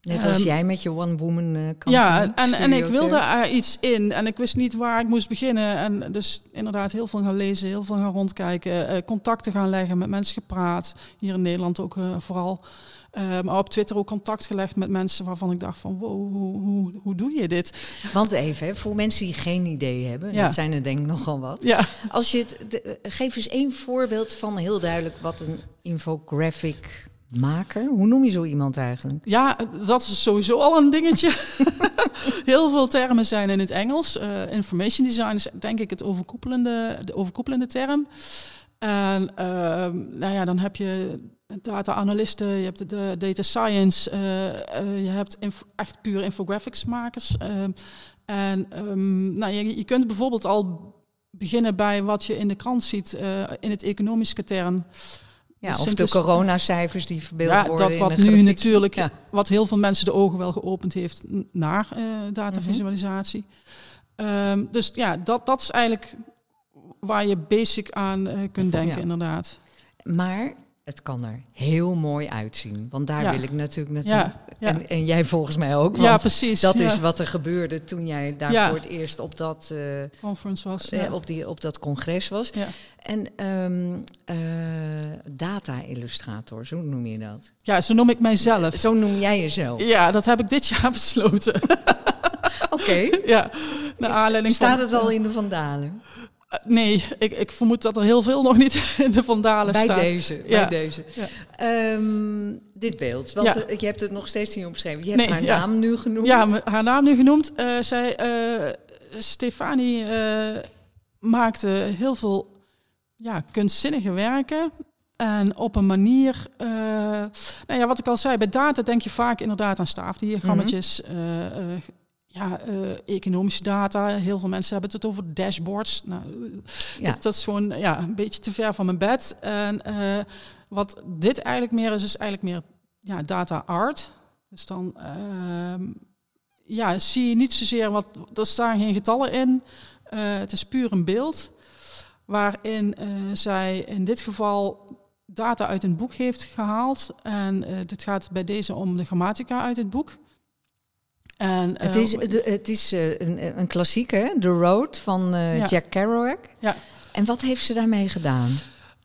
Speaker 1: Net als um, jij met je one-woman uh,
Speaker 2: Ja, en, en ik wilde er iets in en ik wist niet waar ik moest beginnen. En dus inderdaad heel veel gaan lezen, heel veel gaan rondkijken, uh, contacten gaan leggen, met mensen gepraat. Hier in Nederland ook uh, vooral. maar op Twitter ook contact gelegd met mensen waarvan ik dacht van wow, hoe, hoe, hoe doe je dit?
Speaker 1: Want even, hè, voor mensen die geen idee hebben, ja. dat zijn er denk ik nogal wat.
Speaker 2: Ja.
Speaker 1: Als je het, de, geef eens één voorbeeld van heel duidelijk wat een infographic maker? Hoe noem je zo iemand eigenlijk?
Speaker 2: Ja, dat is sowieso al een dingetje. Heel veel termen zijn in het Engels. Uh, information design is denk ik het overkoepelende, de overkoepelende term. En uh, nou ja, dan heb je data-analisten, je hebt de data science, uh, uh, je hebt echt puur infographics makers. en um, nou, je, je kunt bijvoorbeeld al beginnen bij wat je in de krant ziet in het economische term.
Speaker 1: Ja, of de coronacijfers die verbeeld ja, worden.
Speaker 2: Dat wat nu natuurlijk, ja. wat heel veel mensen de ogen wel geopend heeft naar uh, datavisualisatie. Mm -hmm. um, dus ja, dat, dat is eigenlijk waar je basic aan uh, kunt denken, ja. inderdaad.
Speaker 1: Maar het kan er heel mooi uitzien. Want daar ja. wil ik natuurlijk naartoe. Ja, ja. En, en, jij volgens mij ook.
Speaker 2: ja, precies.
Speaker 1: Dat is wat er gebeurde toen jij daar voor het eerst op dat... Uh,
Speaker 2: Conference was.
Speaker 1: Uh, op, die, op dat congres was. En um, uh, data-illustrator, zo noem je dat?
Speaker 2: Ja, zo noem ik mijzelf.
Speaker 1: Zo noem jij jezelf?
Speaker 2: Ja, dat heb ik dit jaar besloten.
Speaker 1: Oké. Okay.
Speaker 2: Ja, naar aanleiding
Speaker 1: Staat van, het al in de Vandalen?
Speaker 2: Uh, nee, ik, ik vermoed dat er heel veel nog niet in de vandalen
Speaker 1: bij
Speaker 2: staat.
Speaker 1: Deze, ja. Bij deze. Ja. Um, dit beeld, want ja. uh, je hebt het nog steeds niet omschreven. Je hebt nee, haar naam nu genoemd.
Speaker 2: Ja, haar naam nu genoemd. Uh, zij, Stefanie maakte heel veel ja, kunstzinnige werken. En op een manier, nou ja, wat ik al zei, bij data denk je vaak inderdaad aan staafdiagrammetjes, mm -hmm. Ja, economische data. Heel veel mensen hebben het over dashboards. Nou, ja. dat, dat, is gewoon ja, een beetje te ver van mijn bed. En wat dit eigenlijk meer is, is eigenlijk meer ja, data art. Dus dan ehm, ja, zie je niet zozeer wat, er staan geen getallen in. Het is puur een beeld. Waarin zij in dit geval data uit een boek heeft gehaald. En dit gaat bij deze om de grammatica uit het boek.
Speaker 1: En, het is, de, het is een, een klassieker, The Road van ja. Jack Kerouac. Ja. En wat heeft ze daarmee gedaan?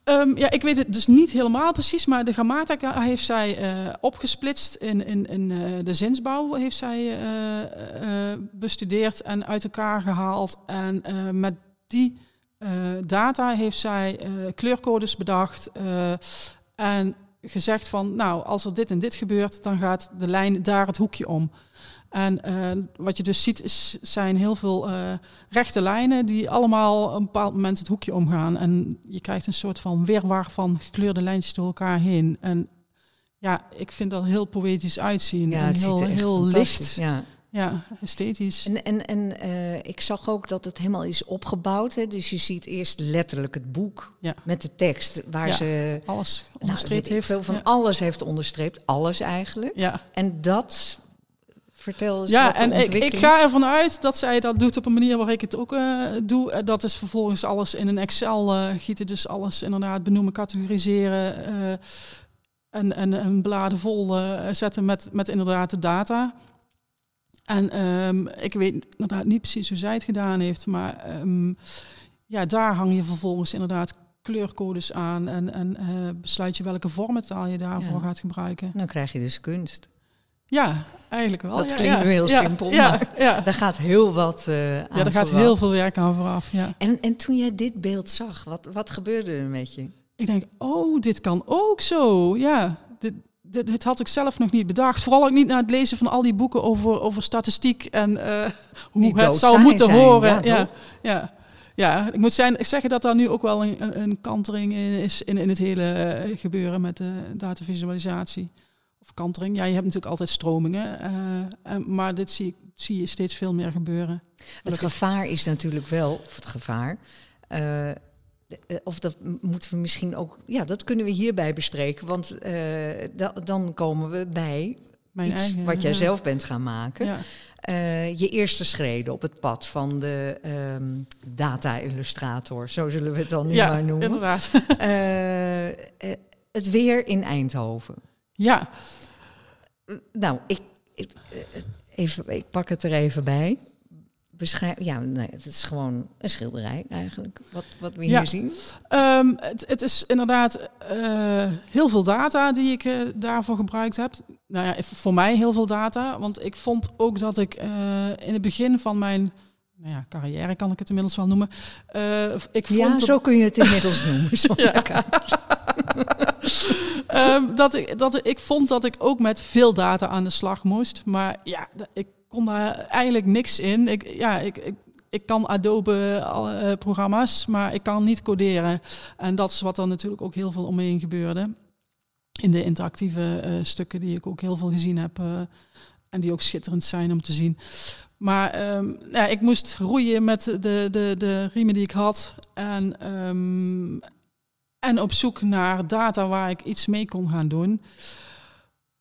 Speaker 2: Um, ja, ik weet het dus niet helemaal precies, maar de grammatica heeft zij uh, opgesplitst in, in, in uh, de zinsbouw, heeft zij uh, bestudeerd en uit elkaar gehaald. En met die data heeft zij kleurcodes bedacht en gezegd van, nou, als er dit en dit gebeurt, dan gaat de lijn daar het hoekje om. En uh, wat je dus ziet is, zijn heel veel uh, rechte lijnen die allemaal op een bepaald moment het hoekje omgaan. En je krijgt een soort van weerwar van gekleurde lijntjes door elkaar heen. En ja, ik vind dat heel poëtisch uitzien. Ja, het heel, heel licht. Ja. Ja, esthetisch.
Speaker 1: En, en, en uh, ik zag ook dat het helemaal is opgebouwd. Hè? Dus je ziet eerst letterlijk het boek ja. met de tekst waar ze
Speaker 2: alles nou, onderstreept nou, heeft.
Speaker 1: Veel van alles heeft onderstreept, alles eigenlijk. Ja. En dat Vertel eens
Speaker 2: ja, en ik, ik, ga ervan uit dat zij dat doet op een manier waar ik het ook uh, doe. Eh, dat is vervolgens alles in een Excel uh, gieten. Dus alles inderdaad benoemen, categoriseren. Uh, en, en een bladen vol zetten met, met inderdaad de data. En um, ik weet inderdaad niet precies hoe zij het gedaan heeft. Maar um, ja, daar hang je vervolgens inderdaad kleurcodes aan. En, en besluit je welke vormentaal je daarvoor gaat gebruiken.
Speaker 1: Dan krijg je dus kunst.
Speaker 2: Ja, eigenlijk wel.
Speaker 1: Dat klinkt nu heel simpel, maar daar gaat heel wat uh,
Speaker 2: aan Ja, daar gaat heel veel werk aan vooraf, ja.
Speaker 1: En, en toen jij dit beeld zag, wat, wat gebeurde er met je?
Speaker 2: Ik denk, oh, dit kan ook zo. Ja, dit, dit, dit, had ik zelf nog niet bedacht. Vooral ook niet na het lezen van al die boeken over, over statistiek en uh, hoe het zou moeten horen. Ja, ja, ja. ik moet zijn, ik zeggen dat daar nu ook wel een, een kantering is in, in het hele eh, gebeuren met de datavisualisatie of kantering. Ja, je hebt natuurlijk altijd stromingen, uh, maar dit zie, zie je steeds veel meer gebeuren.
Speaker 1: Het gevaar is natuurlijk wel, of het gevaar, uh, of dat moeten we misschien ook, ja, dat kunnen we hierbij bespreken, want da dan komen we bij Mijn iets eigen, wat jij zelf bent gaan maken. Ja. je eerste schreden op het pad van de um, data-illustrator, zo zullen we het dan nu ja, maar noemen.
Speaker 2: Inderdaad.
Speaker 1: het weer in Eindhoven.
Speaker 2: Ja.
Speaker 1: Nou, ik, ik, even, ik pak het er even bij. Beschrijf, ja, nee, het is gewoon een schilderij eigenlijk, wat, wat we hier zien.
Speaker 2: Um, het, het, is inderdaad uh, heel veel data die ik uh, daarvoor gebruikt heb. Nou ja, voor mij heel veel data, want ik vond ook dat ik uh, in het begin van mijn nou ja, carrière kan ik het inmiddels wel noemen.
Speaker 1: ik vond ja, zo kun je het inmiddels noemen. ja.
Speaker 2: Um, dat, ik, dat ik vond dat ik ook met veel data aan de slag moest. Maar ja, ik kon daar eigenlijk niks in. Ik, ja, ik, ik, ik kan Adobe-programma's, uh, maar ik kan niet coderen. En dat is wat er natuurlijk ook heel veel omheen gebeurde. In de interactieve uh, stukken die ik ook heel veel gezien heb. Uh, en die ook schitterend zijn om te zien. Maar um, ja, ik moest roeien met de, de, de riemen die ik had. En um, en op zoek naar data waar ik iets mee kon gaan doen.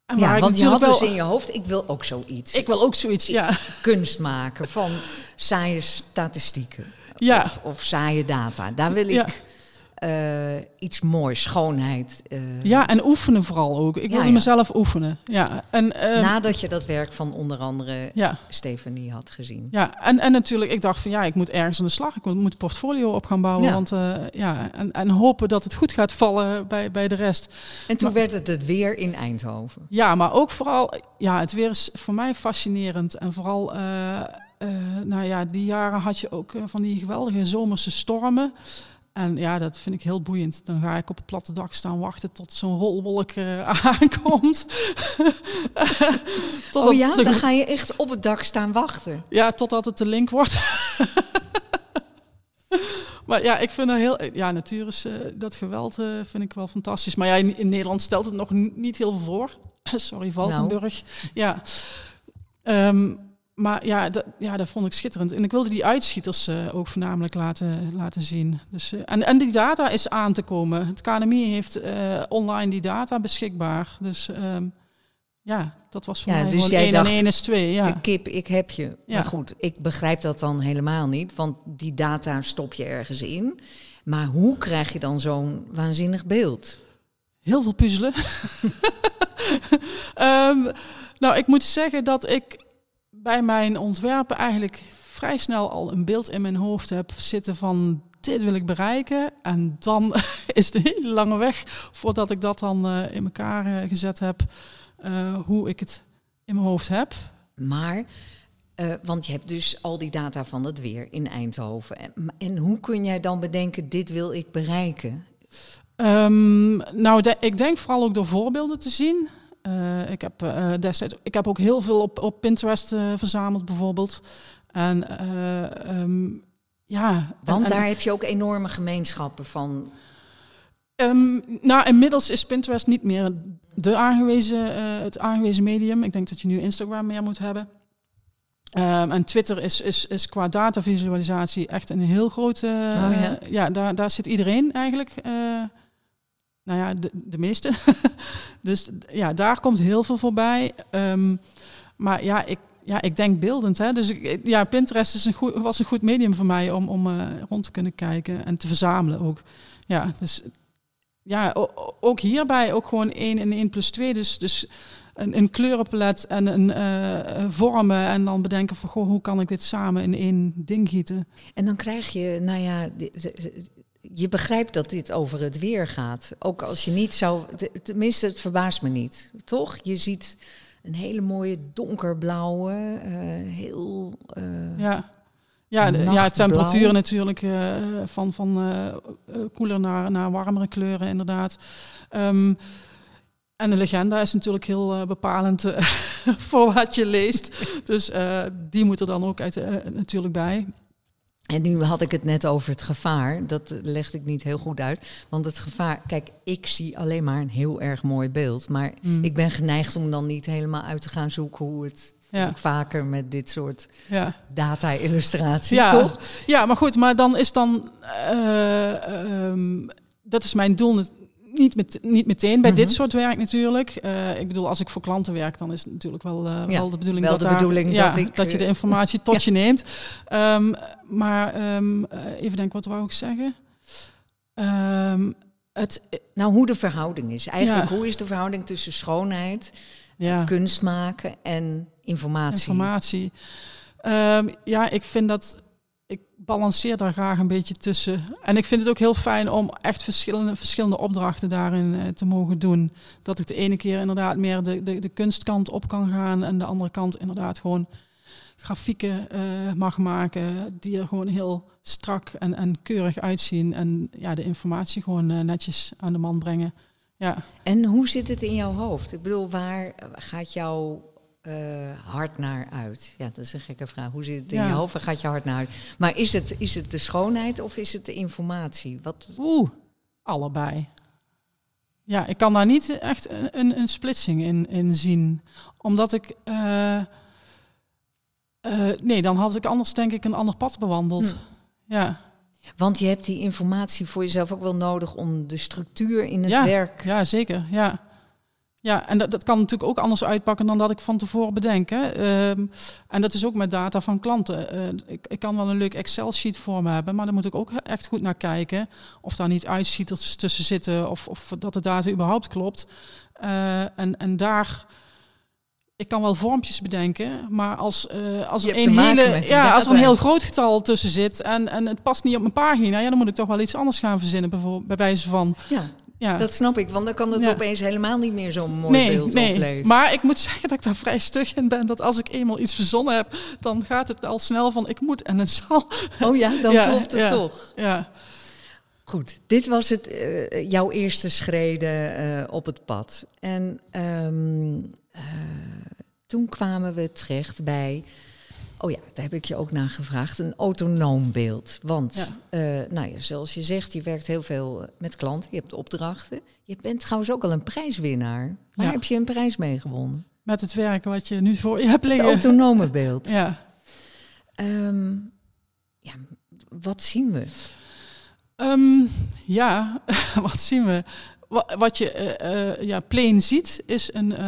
Speaker 1: En ja, want je had dus in je hoofd, ik wil ook zoiets.
Speaker 2: Ik wil ook zoiets, ja.
Speaker 1: Kunst maken van saaie statistieken. Ja. Of, of saaie data. Daar wil ik uh, iets moois, schoonheid.
Speaker 2: Uh. Ja, en oefenen vooral ook. Ik wilde mezelf oefenen. Ja. En,
Speaker 1: uh, Nadat je dat werk van onder andere ja. Stefanie had gezien.
Speaker 2: Ja, en, en natuurlijk, ik dacht van ja, ik moet ergens aan de slag. Ik moet, een portfolio op gaan bouwen. Want, ja, en, en hopen dat het goed gaat vallen bij, bij de rest.
Speaker 1: En toen werd het het weer in Eindhoven.
Speaker 2: Ja, maar ook vooral, ja, het weer is voor mij fascinerend. En vooral, nou ja, die jaren had je ook van die geweldige zomerse stormen. En ja, dat vind ik heel boeiend. Dan ga ik op het platte dak staan wachten tot zo'n rolwolk uh, aankomt.
Speaker 1: oh ja, dan ga je echt op het dak staan wachten?
Speaker 2: Ja, totdat het te link wordt. maar ja, ik vind het heel... Ja, natuur is... eh, dat geweld eh, vind ik wel fantastisch. Maar ja, in, in Nederland stelt het nog niet heel veel voor. Sorry, Valkenburg. Ja. Ehm, maar ja dat, ja, dat vond ik schitterend. En ik wilde die uitschieters eh, ook voornamelijk laten, laten zien. Dus, eh, en, en die data is aan te komen. Het KNMI heeft eh, online die data beschikbaar. Dus ehm, ja, dat was voor
Speaker 1: Ja,
Speaker 2: mij
Speaker 1: dus jij
Speaker 2: 1
Speaker 1: dacht,
Speaker 2: en 1 is 2. Ja.
Speaker 1: Kip, ik heb je.
Speaker 2: Ja.
Speaker 1: Maar goed, ik begrijp dat dan helemaal niet, want die data stop je ergens in. Maar hoe krijg je dan zo'n waanzinnig beeld?
Speaker 2: Heel veel puzzelen. Ehm, nou, ik moet zeggen dat ik bij mijn ontwerpen eigenlijk vrij snel al een beeld in mijn hoofd heb zitten van dit wil ik bereiken. En dan is de hele lange weg voordat ik dat dan eh, in elkaar eh, gezet heb, eh, hoe ik het in mijn hoofd heb.
Speaker 1: Maar, want je hebt dus al die data van het weer in Eindhoven. En, en hoe kun jij dan bedenken, dit wil ik bereiken?
Speaker 2: Ehm, nou, de- ik denk vooral ook door voorbeelden te zien. Eh, ik, heb, eh, destijds, ik heb ook heel veel op, op Pinterest eh, verzameld, bijvoorbeeld. En eh, ehm, ja,
Speaker 1: Want
Speaker 2: en- en-
Speaker 1: daar heb je ook enorme gemeenschappen van.
Speaker 2: Ehm, nou, inmiddels is Pinterest niet meer de aangewezen, het aangewezen medium. Ik denk dat je nu Instagram meer moet hebben. Ehm, en Twitter is, is, is qua datavisualisatie echt een heel grote...
Speaker 1: Oh ja?
Speaker 2: ja, daar, daar zit iedereen eigenlijk. Nou ja, de, de meeste. dus ja, daar komt heel veel voorbij. Ehm, maar ja, ik, ja, ik denk beeldend. Hè? Dus ik, ja, Pinterest is een goed, was een goed medium voor mij om, om eh, rond te kunnen kijken en te verzamelen ook. Ja, dus ja, ook hierbij ook gewoon 1 en 1 plus 2. Dus, dus een, een kleurenpalet en een eh, eh, vormen. En dan bedenken van, goh, hoe kan ik dit samen in één ding gieten?
Speaker 1: En dan krijg je, nou ja, je begrijpt dat dit over het weer gaat. Ook als je niet zou, tenminste, het verbaast me niet. Toch? Je ziet een hele mooie donkerblauwe, eh, heel. eh,
Speaker 2: Ja. Ja, de, ja, temperaturen natuurlijk eh, van, van koeler naar, naar warmere kleuren inderdaad. Ehm, en de legenda is natuurlijk heel bepalend voor wat je leest. Dus die moet er dan ook uit, natuurlijk bij.
Speaker 1: En nu had ik het net over het gevaar. Dat legde ik niet heel goed uit. Want het gevaar, kijk, ik zie alleen maar een heel erg mooi beeld. Maar
Speaker 2: Mm.
Speaker 1: ik ben geneigd om dan niet helemaal uit te gaan zoeken hoe het.
Speaker 2: Ja.
Speaker 1: ik vaker met dit soort
Speaker 2: Ja.
Speaker 1: data-illustratie,
Speaker 2: Ja.
Speaker 1: toch?
Speaker 2: Ja, maar goed, maar dan is dan. eh, ehm, dat is mijn doel niet, met, niet meteen bij dit
Speaker 1: Mhm.
Speaker 2: soort werk natuurlijk. Eh, ik bedoel, als ik voor klanten werk, dan is het natuurlijk wel, eh,
Speaker 1: Ja,
Speaker 2: wel de bedoeling,
Speaker 1: wel
Speaker 2: dat,
Speaker 1: de
Speaker 2: daar-
Speaker 1: bedoeling
Speaker 2: ja,
Speaker 1: dat ik,
Speaker 2: dat je de
Speaker 1: eh,
Speaker 2: informatie tot je neemt. Ehm, maar ehm, eh, even denken, wat wou ik zeggen? Ehm, het,
Speaker 1: Nou, hoe de verhouding is. Eigenlijk, hoe is de verhouding tussen schoonheid,
Speaker 2: ja.
Speaker 1: kunst maken en informatie?
Speaker 2: informatie. Ja, ik vind dat ik balanceer daar graag een beetje tussen. En ik vind het ook heel fijn om echt verschillende, verschillende opdrachten daarin eh, te mogen doen. Dat ik de ene keer inderdaad meer de, de, de kunstkant op kan gaan en de andere kant inderdaad gewoon grafieken eh, mag maken die er gewoon heel strak en, en keurig uitzien. En ja, de informatie gewoon eh, netjes aan de man brengen. Ja.
Speaker 1: En hoe zit het in jouw hoofd? Ik bedoel, waar gaat jouw eh, hart naar uit? Ja, dat is een gekke vraag. Hoe zit het in
Speaker 2: Ja.
Speaker 1: je hoofd? Waar gaat je hart naar uit? Maar is het, is het de schoonheid of is het de informatie? Wat,
Speaker 2: Oeh, allebei. Ja, ik kan daar niet echt een, een, een splitsing in, in zien. Omdat ik. eh, eh, nee, dan had ik anders denk ik een ander pad bewandeld.
Speaker 1: Hm.
Speaker 2: Ja,
Speaker 1: want je hebt die informatie voor jezelf ook wel nodig om de structuur in het
Speaker 2: Ja.
Speaker 1: werk.
Speaker 2: ja, zeker. Ja. Ja, en dat, dat kan natuurlijk ook anders uitpakken dan dat ik van tevoren bedenk. Hè. Ehm, en dat is ook met data van klanten. Eh, ik, ik kan wel een leuk Excel-sheet voor me hebben, maar daar moet ik ook echt goed naar kijken. Of daar niet uitschieters tussen zitten of, of dat de data überhaupt klopt. Eh, en, en daar... Ik kan wel vormpjes bedenken, maar als, eh, als er een hele, ja, als er een heel groot getal tussen zit en, en het past niet op mijn pagina, ja, dan moet ik toch wel iets anders gaan verzinnen, bijvoorbeeld bij wijze van.
Speaker 1: Ja,
Speaker 2: Ja.
Speaker 1: dat snap ik. Want dan kan het
Speaker 2: Ja.
Speaker 1: opeens helemaal niet meer zo'n mooi beeld opleveren.
Speaker 2: Maar ik moet zeggen dat ik daar vrij stug in ben. Dat als ik eenmaal iets verzonnen heb, dan gaat het al snel van ik moet en het zal.
Speaker 1: Oh ja, dan
Speaker 2: Ja,
Speaker 1: klopt het toch.
Speaker 2: Ja,
Speaker 1: Goed, dit was het, eh, jouw eerste schrede eh, op het pad. En ehm, eh, toen kwamen we terecht bij Oh ja, daar heb ik je ook naar gevraagd. Een autonoom beeld. Want, eh, nou ja, zoals je zegt, je werkt heel veel eh, met klanten. Je hebt opdrachten. Je bent trouwens ook al een prijswinnaar. Waar
Speaker 2: Ja.
Speaker 1: heb je een prijs mee gewonnen?
Speaker 2: Met het werk wat je nu voor je hebt
Speaker 1: Het
Speaker 2: liggen.
Speaker 1: autonome beeld.
Speaker 2: Ja.
Speaker 1: Ehm, ja, wat zien we?
Speaker 2: Ehm, ja, wat zien we? Wa- Wat je eh, ja, plain ziet, is een,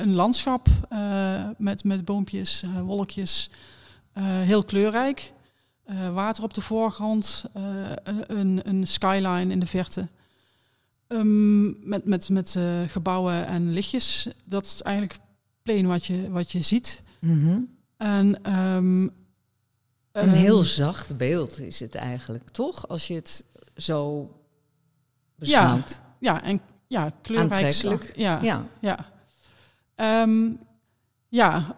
Speaker 2: een landschap met, met boompjes, wolkjes, heel kleurrijk. Eh, water op de voorgrond, eh, een, een skyline in de verte. Ehm, met met, met eh, gebouwen en lichtjes. Dat is eigenlijk plain wat je, wat je ziet.
Speaker 1: Mhm.
Speaker 2: En, ehm,
Speaker 1: Een
Speaker 2: ehm,
Speaker 1: heel zacht beeld is het eigenlijk, toch? Als je het zo beschouwt.
Speaker 2: Ja, en ja, kleurrijk.
Speaker 1: Aantrekkelijk.
Speaker 2: zacht. Ja,
Speaker 1: Ja.
Speaker 2: ja. Ja,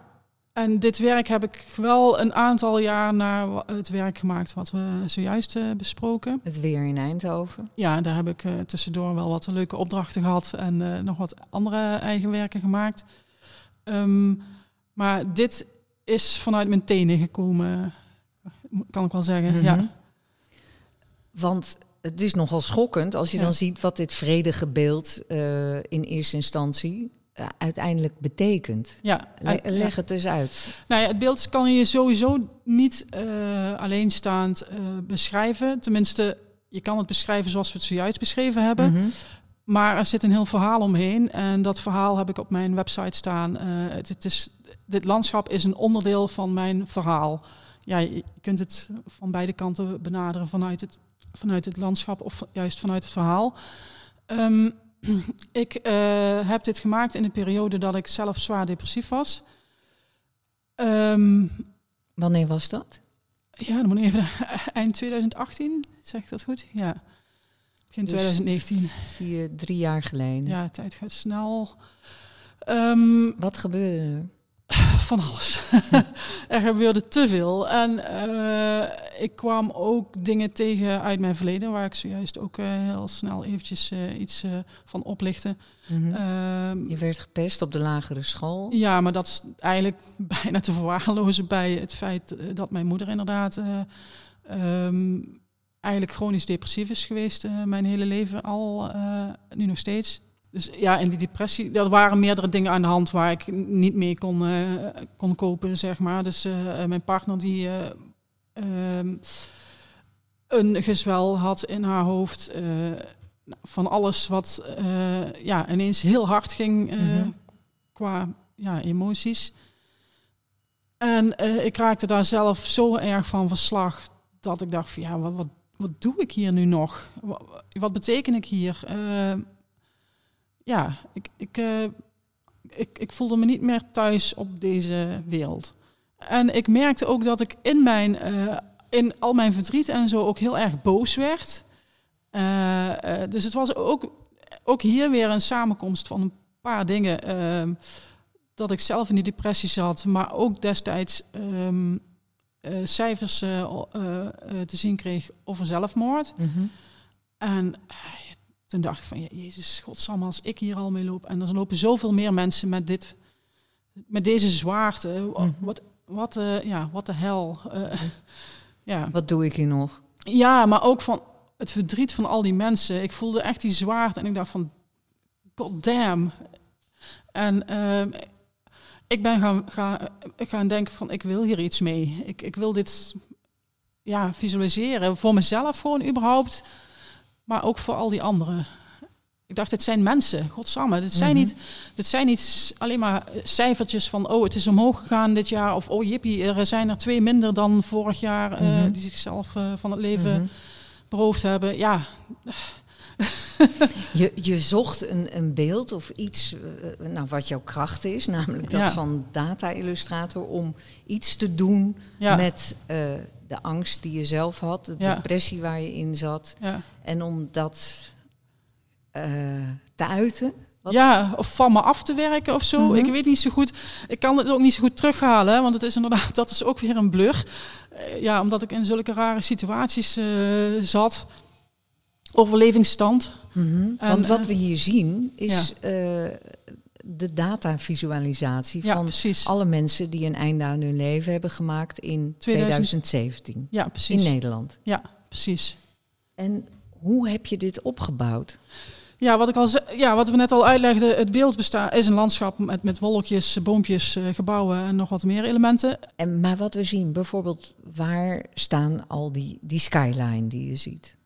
Speaker 2: en dit werk heb ik wel een aantal jaar na het werk gemaakt wat we zojuist eh, besproken.
Speaker 1: Het weer in Eindhoven.
Speaker 2: Ja, daar heb ik eh, tussendoor wel wat leuke opdrachten gehad en eh, nog wat andere eigen werken gemaakt. Ehm, maar dit is vanuit mijn tenen gekomen, kan ik wel zeggen.
Speaker 1: Mhm.
Speaker 2: Ja.
Speaker 1: Want het is nogal schokkend als je
Speaker 2: Ja.
Speaker 1: dan ziet wat dit vredige beeld in eerste instantie eh, uiteindelijk betekent.
Speaker 2: Ja,
Speaker 1: Le- leg
Speaker 2: ja.
Speaker 1: het eens uit.
Speaker 2: Nou ja, het beeld kan je sowieso niet eh, alleenstaand eh, beschrijven. Tenminste, je kan het beschrijven zoals we het zojuist beschreven hebben.
Speaker 1: Mhm.
Speaker 2: Maar er zit een heel verhaal omheen. En dat verhaal heb ik op mijn website staan. Het, het is, dit landschap is een onderdeel van mijn verhaal. Ja, je je kunt het van beide kanten benaderen vanuit het, vanuit het landschap of juist vanuit het verhaal. Ehm, ik eh, heb dit gemaakt in een periode dat ik zelf zwaar depressief was. Ehm,
Speaker 1: Wanneer was dat?
Speaker 2: ja, dan moet ik even eind 2018, zeg ik dat goed? Ja. Begin
Speaker 1: Dus
Speaker 2: 2019.
Speaker 1: Vier, drie jaar geleden.
Speaker 2: Ja, de tijd gaat snel. Ehm,
Speaker 1: Wat gebeurde er?
Speaker 2: Van alles. er gebeurde te veel. En eh, ik kwam ook dingen tegen uit mijn verleden, waar ik zojuist ook eh, heel snel eventjes eh, iets van oplichtte.
Speaker 1: Mhm.
Speaker 2: Ehm,
Speaker 1: je werd gepest op de lagere school.
Speaker 2: ja, maar dat is eigenlijk bijna te verwaarlozen bij het feit dat mijn moeder inderdaad eh, ehm, eigenlijk chronisch depressief is geweest mijn hele leven al, nu nog steeds. Dus ja, in die depressie, er waren meerdere dingen aan de hand waar ik niet mee kon, eh, kon kopen, zeg maar. Dus eh, mijn partner die eh, ehm, een gezwel had in haar hoofd, eh, van alles wat eh, ja, ineens heel hard ging eh,
Speaker 1: Mhm.
Speaker 2: qua ja, emoties. En eh, ik raakte daar zelf zo erg van verslag dat ik dacht van ja, wat, wat, wat doe ik hier nu nog? Wat, wat beteken ik hier? Ja, ik, ik, eh, ik, ik voelde me niet meer thuis op deze wereld. En ik merkte ook dat ik in mijn, eh, in al mijn verdriet en zo ook heel erg boos werd. Eh, dus het was ook, ook hier weer een samenkomst van een paar dingen. ehm, dat ik zelf in die depressie zat, maar ook destijds ehm, eh, cijfers te zien kreeg over zelfmoord.
Speaker 1: Mhm.
Speaker 2: En toen dacht ik van, ja, Jezus, godsamme, als ik hier al mee loop. En er lopen zoveel meer mensen met, dit, met deze zwaarte. Wa-
Speaker 1: Mhm.
Speaker 2: Wat, wat, eh, ja, wat de hel. Eh, ja.
Speaker 1: Wat doe ik hier nog?
Speaker 2: ja, maar ook van het verdriet van al die mensen. Ik voelde echt die zwaarte en ik dacht van, god damn. En ehm, ik ben gaan, gaan, gaan denken van, ik wil hier iets mee. Ik, ik wil dit ja, visualiseren. Voor mezelf gewoon überhaupt, maar ook voor al die anderen. Ik dacht, dit zijn mensen, godsamme. Dit zijn,
Speaker 1: Mhm.
Speaker 2: niet, dit zijn niet alleen maar cijfertjes van... oh, het is omhoog gegaan dit jaar... of oh, jippie, er zijn er twee minder dan vorig jaar... eh,
Speaker 1: Mhm.
Speaker 2: die zichzelf eh, van het leven
Speaker 1: Mhm.
Speaker 2: beroofd hebben. Ja,
Speaker 1: Je, je zocht een, een beeld of iets eh, nou, wat jouw kracht is, namelijk dat
Speaker 2: Ja.
Speaker 1: van data-illustrator, om iets te doen
Speaker 2: ja,
Speaker 1: met eh, de angst die je zelf had, de
Speaker 2: Ja.
Speaker 1: depressie waar je in zat, en om dat eh, te uiten. Wat-
Speaker 2: ja, of van me af te werken of zo.
Speaker 1: Mhm.
Speaker 2: Ik weet niet zo goed. Ik kan het ook niet zo goed terughalen, hè, want het is inderdaad, dat is ook weer een blur. Eh, ja, omdat ik in zulke rare situaties eh, zat. Overlevingsstand.
Speaker 1: Mhm.
Speaker 2: En,
Speaker 1: Want wat
Speaker 2: eh,
Speaker 1: we hier zien is eh, de datavisualisatie
Speaker 2: Ja,
Speaker 1: van
Speaker 2: precies.
Speaker 1: alle mensen die een einde aan hun leven hebben gemaakt in
Speaker 2: 2000
Speaker 1: 2017
Speaker 2: Ja,
Speaker 1: in
Speaker 2: precies.
Speaker 1: Nederland.
Speaker 2: Ja, precies.
Speaker 1: En hoe heb je dit opgebouwd?
Speaker 2: Ja, wat, ik al ja, wat we net al uitlegden, het beeld bestaat, is een landschap met, met wolkjes, boompjes, eh, gebouwen en nog wat meer elementen.
Speaker 1: En, maar wat we zien, bijvoorbeeld, waar staan al die, die skyline die je ziet?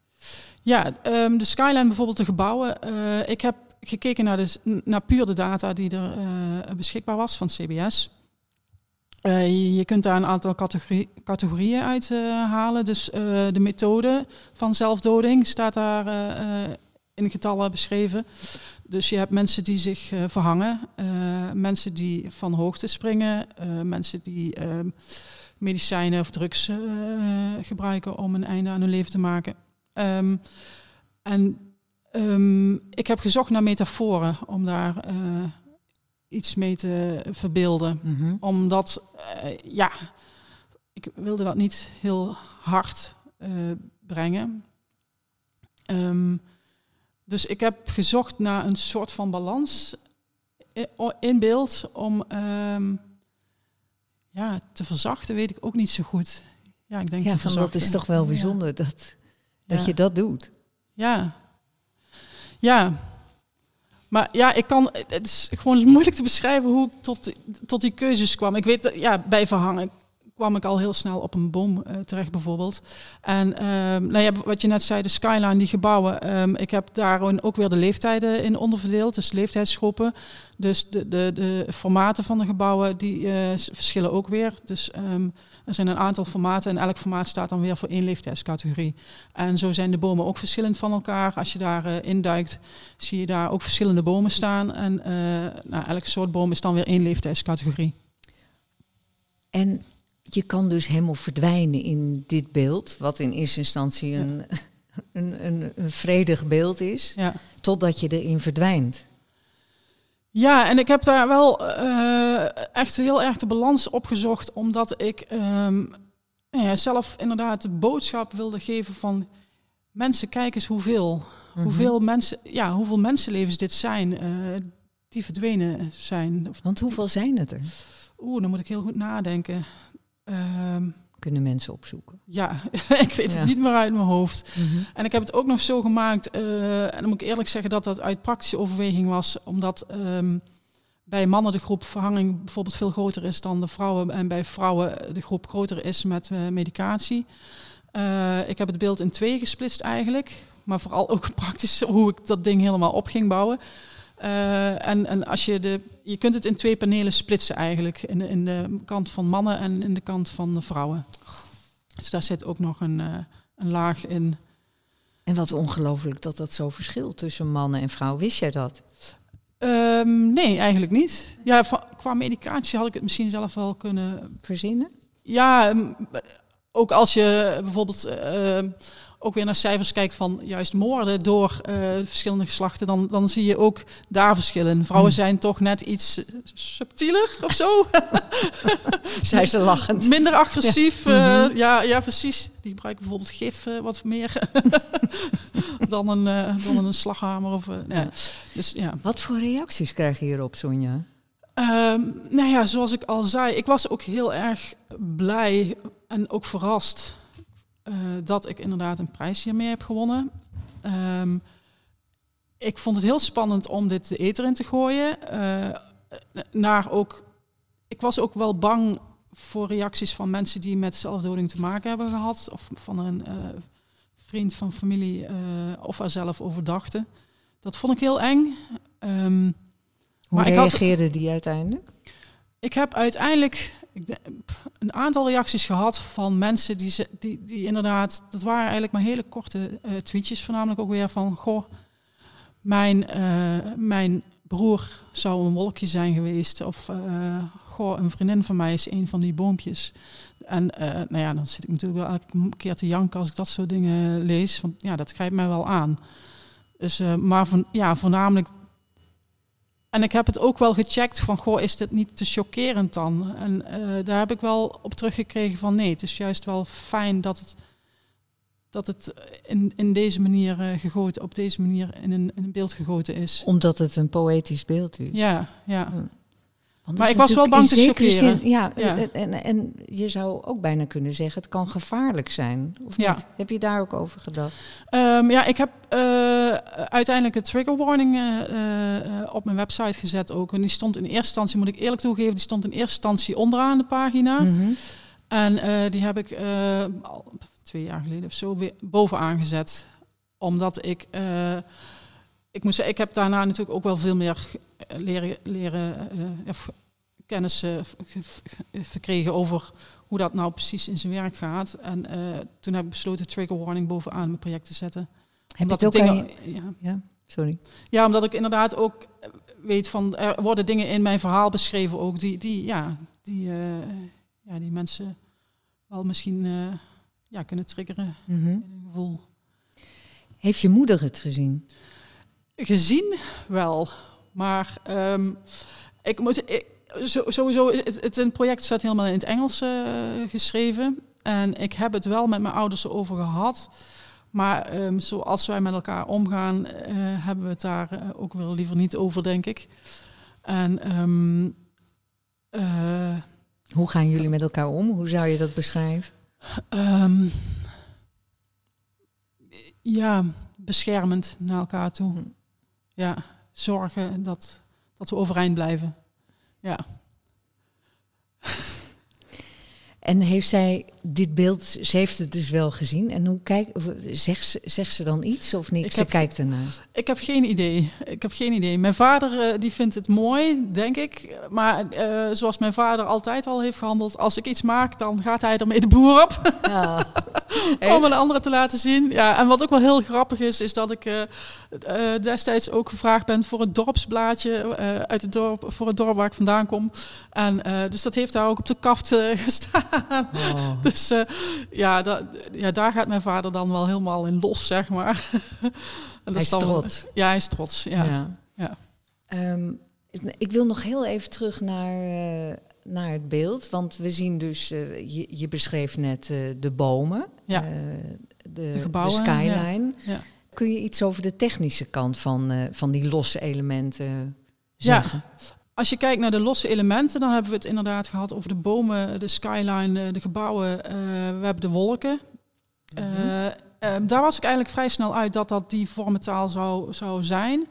Speaker 2: Ja, ehm, de skyline bijvoorbeeld, de gebouwen. Eh, ik heb gekeken naar, de, naar puur de data die er eh, beschikbaar was van CBS. Eh, je- kunt daar een aantal categorie, categorieën uit halen. Dus de methode van zelfdoding staat daar in getallen beschreven. Dus je hebt mensen die zich verhangen, mensen die van hoogte springen, mensen die ehm, medicijnen of drugs gebruiken om een einde aan hun leven te maken. Ehm, en ehm, ik heb gezocht naar metaforen om daar eh, iets mee te verbeelden. Omdat, eh, ja, ik wilde dat niet heel hard eh, brengen. Ehm, dus ik heb gezocht naar een soort van balans in beeld om ja, te verzachten, weet ik ook niet zo goed. Ja, ik denk
Speaker 1: Ja,
Speaker 2: te
Speaker 1: van dat is toch wel
Speaker 2: Ja.
Speaker 1: bijzonder dat, dat
Speaker 2: Ja.
Speaker 1: je dat doet.
Speaker 2: Ja. Ja. Maar ja, ik kan, het is gewoon moeilijk te beschrijven hoe ik tot, tot die keuzes kwam. Ik weet, ja, bij verhangen kwam ik al heel snel op een boom eh, terecht bijvoorbeeld. En ehm, nou ja, wat je net zei, de skyline, die gebouwen. ehm, ik heb daar ook weer de leeftijden in onderverdeeld, dus leeftijdsgroepen. Dus de, de, de formaten van de gebouwen, die eh, verschillen ook weer. Dus ehm, er zijn een aantal formaten en elk formaat staat dan weer voor één leeftijdscategorie. En zo zijn de bomen ook verschillend van elkaar. Als je daar eh, induikt, zie je daar ook verschillende bomen staan. En eh nou, elk soort boom is dan weer één leeftijdscategorie.
Speaker 1: En je kan dus helemaal verdwijnen in dit beeld, wat in eerste instantie een, een, een, een vredig beeld is,
Speaker 2: Ja.
Speaker 1: totdat je erin verdwijnt.
Speaker 2: Ja, en ik heb daar wel eh, echt heel erg de balans opgezocht, omdat ik ehm, nou ja, zelf inderdaad de boodschap wilde geven van mensen, kijk eens hoeveel,
Speaker 1: Mhm.
Speaker 2: hoeveel, mensen, ja, hoeveel mensenlevens dit zijn eh, die verdwenen zijn.
Speaker 1: Want hoeveel zijn het er?
Speaker 2: Oeh, dan moet ik heel goed nadenken. Ehm,
Speaker 1: Kunnen mensen opzoeken.
Speaker 2: ja, ik weet
Speaker 1: Ja.
Speaker 2: het niet meer uit mijn hoofd. En ik heb het ook nog zo gemaakt, eh, en dan moet ik eerlijk zeggen dat dat uit praktische overweging was, omdat ehm, bij mannen de groep verhanging bijvoorbeeld veel groter is dan de vrouwen en bij vrouwen de groep groter is met eh, medicatie. Eh, ik heb het beeld in twee gesplitst eigenlijk, maar vooral ook praktisch hoe ik dat ding helemaal op ging bouwen. En, en als je de, je kunt het in twee panelen splitsen eigenlijk, in de, in de kant van mannen en in de kant van de vrouwen. Dus daar zit ook nog een, eh, een laag in.
Speaker 1: En wat ongelooflijk dat dat zo verschilt tussen mannen en vrouwen. Wist jij dat?
Speaker 2: Ehm, nee, eigenlijk niet. Ja, qua medicatie had ik het misschien zelf wel kunnen.
Speaker 1: Verzinnen?
Speaker 2: Ja, ook als je bijvoorbeeld ehm, ook weer naar cijfers kijkt van juist moorden door eh, verschillende geslachten, dan, dan zie je ook daar verschillen. Vrouwen
Speaker 1: Hmm.
Speaker 2: zijn toch net iets subtieler of zo.
Speaker 1: Zei ze lachend.
Speaker 2: Minder agressief.
Speaker 1: Ja.
Speaker 2: Ja.
Speaker 1: Mhm.
Speaker 2: ja, ja, precies. Die gebruiken bijvoorbeeld gif eh, wat meer dan, een, eh, dan een slaghamer. Of, eh, ja.
Speaker 1: Ja.
Speaker 2: Dus ja.
Speaker 1: Wat voor reacties krijg je hierop, Sonja?
Speaker 2: Ehm, nou ja, zoals ik al zei, ik was ook heel erg blij en ook verrast eh, dat ik inderdaad een prijs hiermee heb gewonnen. Ehm, ik vond het heel spannend om dit de eter in te gooien. Eh, naar ook, ik was ook wel bang voor reacties van mensen die met zelfdoding te maken hebben gehad. Of van een eh, vriend van familie of er zelf over dachten. Dat vond ik heel eng. Ehm,
Speaker 1: Hoe
Speaker 2: Maar ik had-
Speaker 1: reageerde die uiteindelijk?
Speaker 2: ik heb uiteindelijk ik pff, een aantal reacties gehad van mensen die, die, die inderdaad, dat waren eigenlijk maar hele korte eh, tweetjes, voornamelijk ook weer van, goh, mijn, eh, mijn broer zou een wolkje zijn geweest, of eh, goh, een vriendin van mij is een van die boompjes. En nou ja, dan zit ik natuurlijk wel elke keer te janken als ik dat soort dingen lees, want ja, dat grijpt mij wel aan. Dus, maar van, ja, voornamelijk en ik heb het ook wel gecheckt van, goh, is dit niet te chockerend dan? En eh, daar heb ik wel op teruggekregen van, nee, het is juist wel fijn dat het, dat het in, in deze manier uh, gegoten, op deze manier in een, in een beeld gegoten is.
Speaker 1: Omdat het een poëtisch beeld is.
Speaker 2: Ja, ja. Hm maar ik was wel bang te chockeren.
Speaker 1: ja, En, en, je zou ook bijna kunnen zeggen, het kan gevaarlijk zijn. Of ja. Niet? Heb je daar ook over gedacht?
Speaker 2: Um, ja, ik heb uh, uiteindelijk een trigger warning uh, uh, op mijn website gezet ook. En die stond in eerste instantie, moet ik eerlijk toegeven, die stond in eerste instantie onderaan de pagina. Mm -hmm. En die heb ik al twee jaar geleden of zo weer bovenaan gezet. Omdat ik ik moet zeggen, ik heb daarna natuurlijk ook wel veel meer leren, leren uh, kennis uh, verkregen over hoe dat nou precies in zijn werk gaat. En uh, toen heb ik besloten trigger warning bovenaan mijn project te zetten.
Speaker 1: Heb je het ook dingen, ja. ja, sorry.
Speaker 2: Ja, omdat ik inderdaad ook weet van er worden dingen in mijn verhaal beschreven ook die, die ja, die, ja, die mensen wel misschien ja, kunnen triggeren mm -hmm. in een gevoel.
Speaker 1: Heeft je moeder het gezien?
Speaker 2: Gezien wel, maar um, ik moet. Ik, sowieso, het, het, een project staat helemaal in het Engels uh, geschreven. En ik heb het wel met mijn ouders over gehad. Maar um, zoals wij met elkaar omgaan, uh, hebben we het daar uh, ook wel liever niet over, denk ik. En um,
Speaker 1: hoe gaan jullie met elkaar om? Hoe zou je dat beschrijven?
Speaker 2: Um, ja, beschermend naar elkaar toe. Ja, zorgen dat, dat we overeind blijven. Ja.
Speaker 1: En heeft zij dit beeld, ze heeft het dus wel gezien. En hoe kijkt, zegt ze, zegt ze dan iets of niet? ze kijkt ernaar.
Speaker 2: Ik heb geen idee. Ik heb geen idee. Mijn vader uh, die vindt het mooi, denk ik. Maar uh, zoals mijn vader altijd al heeft gehandeld, als ik iets maak, dan gaat hij ermee de boer op. Ja. Om een andere te laten zien. Ja, en wat ook wel heel grappig is, is dat ik uh, destijds ook gevraagd ben voor het dorpsblaadje uit het dorp, voor het dorp waar ik vandaan kom. En dus dat heeft daar ook op de kaft gestaan. Oh. Dus uh, ja, da, ja, daar gaat mijn vader dan wel helemaal in los, zeg maar.
Speaker 1: en dat hij is, dan, trots.
Speaker 2: Ja, hij is trots, ja. ja. ja.
Speaker 1: Um, ik wil nog heel even terug naar, uh, naar het beeld. Want we zien dus, uh, je, je, beschreef net de bomen, ja. de, de, gebouwen, de skyline. Ja. Kun je iets over de technische kant van, van die losse elementen zeggen?
Speaker 2: Ja. Als je kijkt naar de losse elementen, dan hebben we het inderdaad gehad over de bomen, de skyline, de gebouwen. Uh, we hebben de wolken. Uh, um, daar was ik eigenlijk vrij snel uit dat dat die vormentaal zou, zou zijn.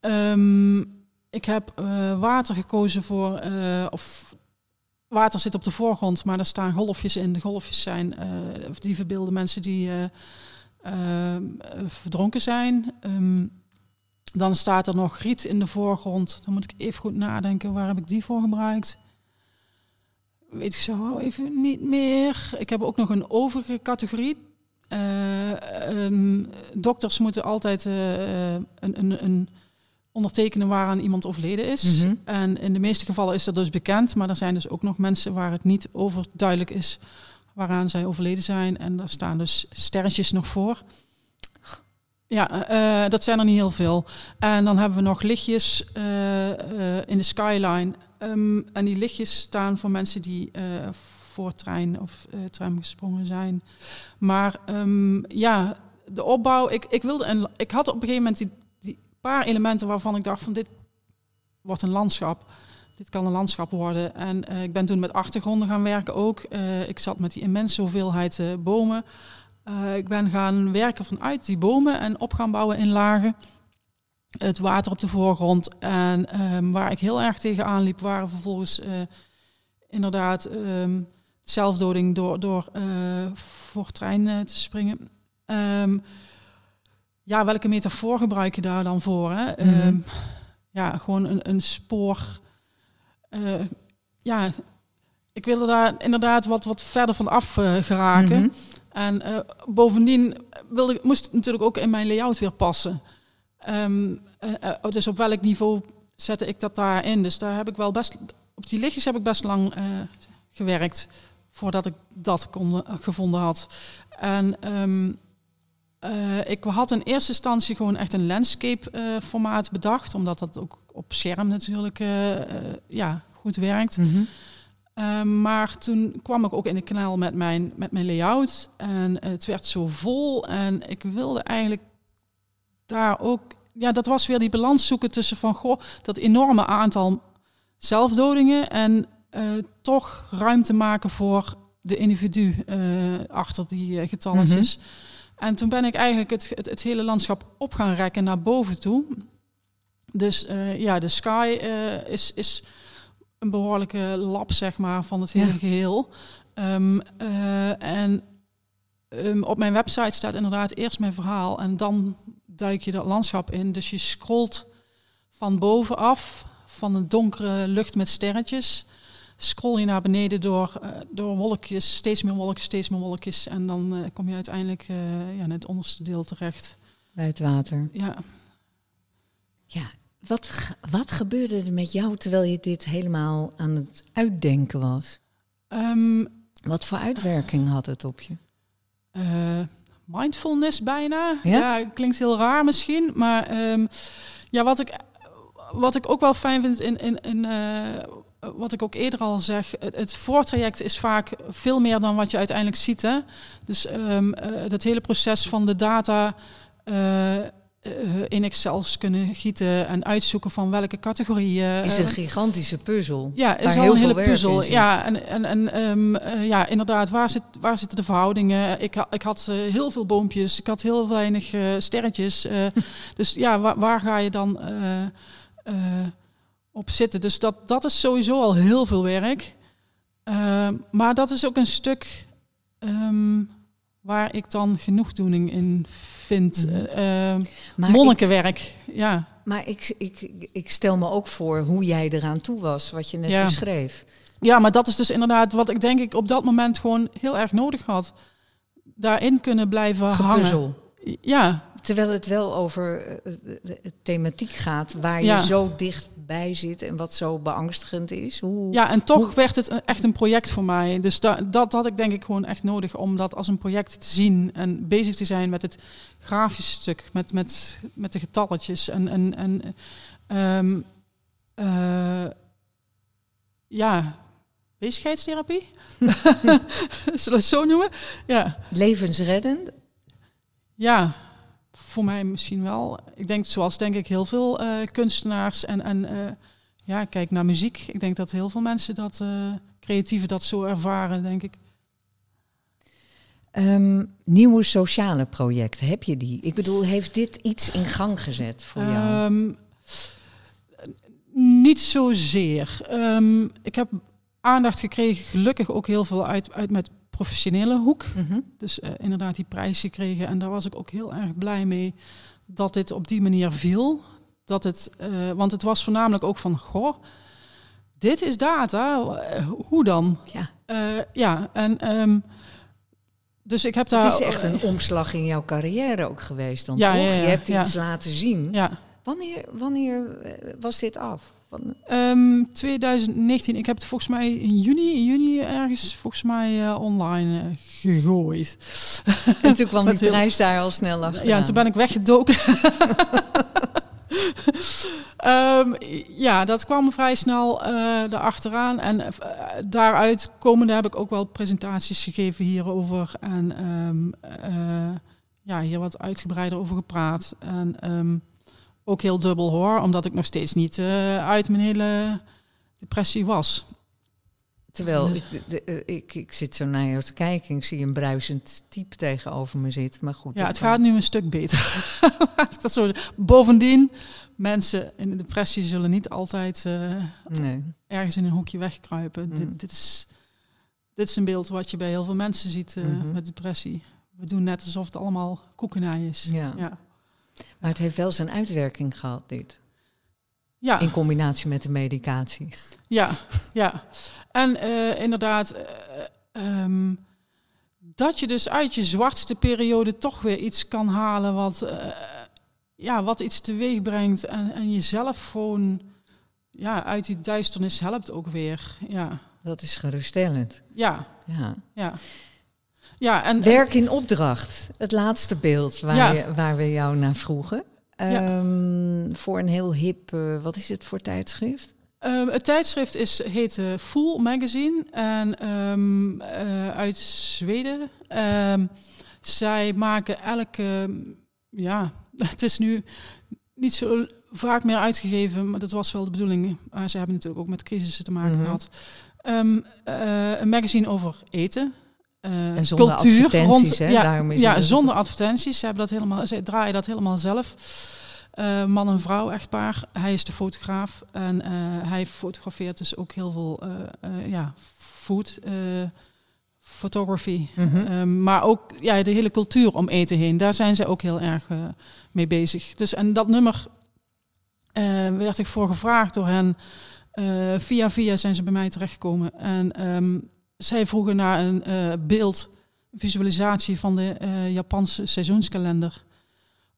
Speaker 2: Um, ik heb uh, water gekozen voor, of water zit op de voorgrond, maar er staan golfjes in. De golfjes zijn, die verbeelden mensen die verdronken zijn. Um, dan staat er nog riet in de voorgrond. Dan moet ik even goed nadenken, waar heb ik die voor gebruikt? Weet ik zo even niet meer. Ik heb ook nog een overige categorie. Uh, dokters moeten altijd uh, een, een, een, ondertekenen waaraan iemand overleden is. Mhm. En in de meeste gevallen is dat dus bekend. Maar er zijn dus ook nog mensen waar het niet overduidelijk is waaraan zij overleden zijn. En daar staan dus sterretjes nog voor. Ja, uh, dat zijn er niet heel veel. En dan hebben we nog lichtjes uh, uh, in de skyline. Um, en die lichtjes staan voor mensen die voor trein of tram gesprongen zijn. Maar um, ja, de opbouw. Ik, ik, wilde een, ik had op een gegeven moment die, die paar elementen waarvan ik dacht van dit wordt een landschap. Dit kan een landschap worden. En ik ben toen met achtergronden gaan werken ook. ik zat met die immense hoeveelheid bomen. Uh, ik ben gaan werken vanuit die bomen en op gaan bouwen in lagen. Het water op de voorgrond. En um, waar ik heel erg tegenaan liep, waren vervolgens uh, inderdaad um, zelfdoding door, door uh, voor trein te springen. Um, ja, welke metafoor gebruik je daar dan voor? Hè? Mm -hmm. ja, gewoon een, een spoor. ja, ik wilde daar inderdaad wat, wat verder van af geraken. Mm -hmm. En uh, bovendien wilde, moest het natuurlijk ook in mijn layout weer passen. Um, uh, dus op welk niveau zette ik dat daarin? Dus daar heb ik wel best, op die lichtjes heb ik best lang gewerkt voordat ik dat kon, gevonden had. En um, ik had in eerste instantie gewoon echt een landscape formaat bedacht, omdat dat ook op scherm natuurlijk ja, goed werkt. -hmm. Ehm, maar toen kwam ik ook in de kanaal met mijn, met mijn layout. En het werd zo vol. En ik wilde eigenlijk daar ook... Ja, dat was weer die balans zoeken tussen van... Goh, dat enorme aantal zelfdodingen. En uh, toch ruimte maken voor de individu uh, achter die uh, getalletjes. Mm -hmm. En toen ben ik eigenlijk het, het, het, hele landschap op gaan rekken naar boven toe. Dus ja, de sky is... is een behoorlijke lab, zeg maar, van het hele ja. geheel. Um, uh, en um, op mijn website staat inderdaad eerst mijn verhaal en dan duik je dat landschap in. Dus je scrolt van bovenaf, van een donkere lucht met sterretjes, scroll je naar beneden door, uh, door wolkjes, steeds meer wolkjes, steeds meer wolkjes. En dan uh, kom je uiteindelijk ja, in het onderste deel terecht.
Speaker 1: Bij het water.
Speaker 2: Ja.
Speaker 1: Ja, wat, wat gebeurde er met jou terwijl je dit helemaal aan het uitdenken was?
Speaker 2: Um,
Speaker 1: wat voor uitwerking had het op je?
Speaker 2: Uh, mindfulness bijna. Ja? ja? klinkt heel raar misschien. Maar um, ja, wat ik, wat ik ook wel fijn vind in, in, in uh, wat ik ook eerder al zeg, het, het, voortraject is vaak veel meer dan wat je uiteindelijk ziet. Hè? Dus um, uh, het hele proces van de data uh, in Excels kunnen gieten en uitzoeken van welke categorieën.
Speaker 1: Is een gigantische puzzel.
Speaker 2: Ja, is al een hele puzzel. Ja, en, en, en um, uh, ja, inderdaad, waar, zit, waar zitten de verhoudingen? Ik, ik had uh, heel veel boompjes, ik had heel weinig uh, sterretjes. dus ja, waar, waar, ga je dan op zitten? Dus dat, dat is sowieso al heel veel werk. maar dat is ook een stuk um, waar ik dan genoegdoening in vind. Mm -hmm. uh, monnikenwerk, ik, ja.
Speaker 1: Maar ik, ik, ik stel me ook voor hoe jij eraan toe was, wat je net ja. beschreef.
Speaker 2: Ja, maar dat is dus inderdaad wat ik denk ik op dat moment gewoon heel erg nodig had. Daarin kunnen blijven
Speaker 1: Gepuzzel.
Speaker 2: hangen. Ja.
Speaker 1: Terwijl het wel over uh, thematiek gaat waar ja. je zo dicht bij zit en wat zo beangstigend is. Hoe,
Speaker 2: ja, en toch
Speaker 1: hoe...
Speaker 2: werd het echt een project voor mij. Dus da dat had ik denk ik gewoon echt nodig om dat als een project te zien en bezig te zijn met het grafische stuk, met, met, met de getalletjes en, en, en um, uh, ja, bezigheidstherapie. Zullen we het zo noemen? Ja.
Speaker 1: Levensreddend?
Speaker 2: Ja, voor mij misschien wel. Ik denk, zoals denk ik heel veel uh, kunstenaars en, en uh, ja, kijk naar muziek. Ik denk dat heel veel mensen dat, uh, creatieven dat zo ervaren, denk ik.
Speaker 1: Um, nieuwe sociale projecten, heb je die? Ik bedoel, heeft dit iets in gang gezet voor jou?
Speaker 2: Um, niet zozeer. Um, ik heb aandacht gekregen, gelukkig ook heel veel uit, uit met professionele hoek. Mm -hmm. Dus uh, inderdaad die prijs gekregen. En daar was ik ook heel erg blij mee dat dit op die manier viel. Dat het, uh, want het was voornamelijk ook van, goh, dit is data, uh, hoe dan?
Speaker 1: Ja.
Speaker 2: ja, en um, dus ik heb daar...
Speaker 1: Het is echt een omslag in jouw carrière ook geweest dan, ja, toch? Ja, ja, Je hebt iets laten zien.
Speaker 2: Ja.
Speaker 1: Wanneer, wanneer was dit af?
Speaker 2: Um, 2019, ik heb het volgens mij in juni, in juni ergens volgens mij uh, online uh, gegooid.
Speaker 1: En toen kwam die heel... prijs daar al snel achter.
Speaker 2: Ja, en toen ben ik weggedoken. um, ja, dat kwam vrij snel uh, erachteraan. En daaruit komende heb ik ook wel presentaties gegeven hierover. En um, uh, ja, hier wat uitgebreider over gepraat. En ook heel dubbel hoor, omdat ik nog steeds niet uh, uit mijn hele depressie was.
Speaker 1: Terwijl dus. ik, de, de, ik, ik zit zo naar jou te kijken, ik zie een bruisend type tegenover me zitten. Maar goed.
Speaker 2: Ja, het gaat nu een stuk beter. dat zo. Bovendien, mensen in de depressie zullen niet altijd uh, nee. ergens in een hoekje wegkruipen. Mm. Dit, dit, is, dit is een beeld wat je bij heel veel mensen ziet uh, mm -hmm. met depressie. We doen net alsof het allemaal koekenaai is.
Speaker 1: Ja.
Speaker 2: ja.
Speaker 1: Maar het heeft wel zijn uitwerking gehad, dit.
Speaker 2: Ja.
Speaker 1: In combinatie met de medicatie.
Speaker 2: Ja, ja. En uh, inderdaad, uh, um, dat je dus uit je zwartste periode toch weer iets kan halen wat, uh, ja, wat iets teweeg brengt. En, en jezelf gewoon ja, uit die duisternis helpt ook weer. Ja.
Speaker 1: Dat is geruststellend.
Speaker 2: Ja.
Speaker 1: Ja.
Speaker 2: ja. Ja, en,
Speaker 1: Werk in opdracht, het laatste beeld waar, ja. je, waar we jou naar vroegen. Um, ja. Voor een heel hip, uh, wat is het voor tijdschrift?
Speaker 2: Ehm, het tijdschrift is, heet uh, Full Magazine en um, uit Zweden. Zij maken elke, ja, het is nu niet zo vaak meer uitgegeven, maar dat was wel de bedoeling. Ze hebben natuurlijk ook met crisissen te maken mm -hmm. gehad. een magazine over eten.
Speaker 1: En zonder cultuur rond, hè?
Speaker 2: Ja,
Speaker 1: Daarom is
Speaker 2: ja zonder advertenties. Ze, hebben dat helemaal, ze draaien dat helemaal zelf. Uh, man en vrouw echtpaar. Hij is de fotograaf en uh, hij fotografeert dus ook heel veel ja, food photography. Mm -hmm. maar ook ja, de hele cultuur om eten heen. Daar zijn ze ook heel erg mee bezig. Dus en dat nummer werd ik voor gevraagd door hen. via via zijn ze bij mij terechtgekomen. En um, zij vroegen naar een beeld, visualisatie van de Japanse seizoenskalender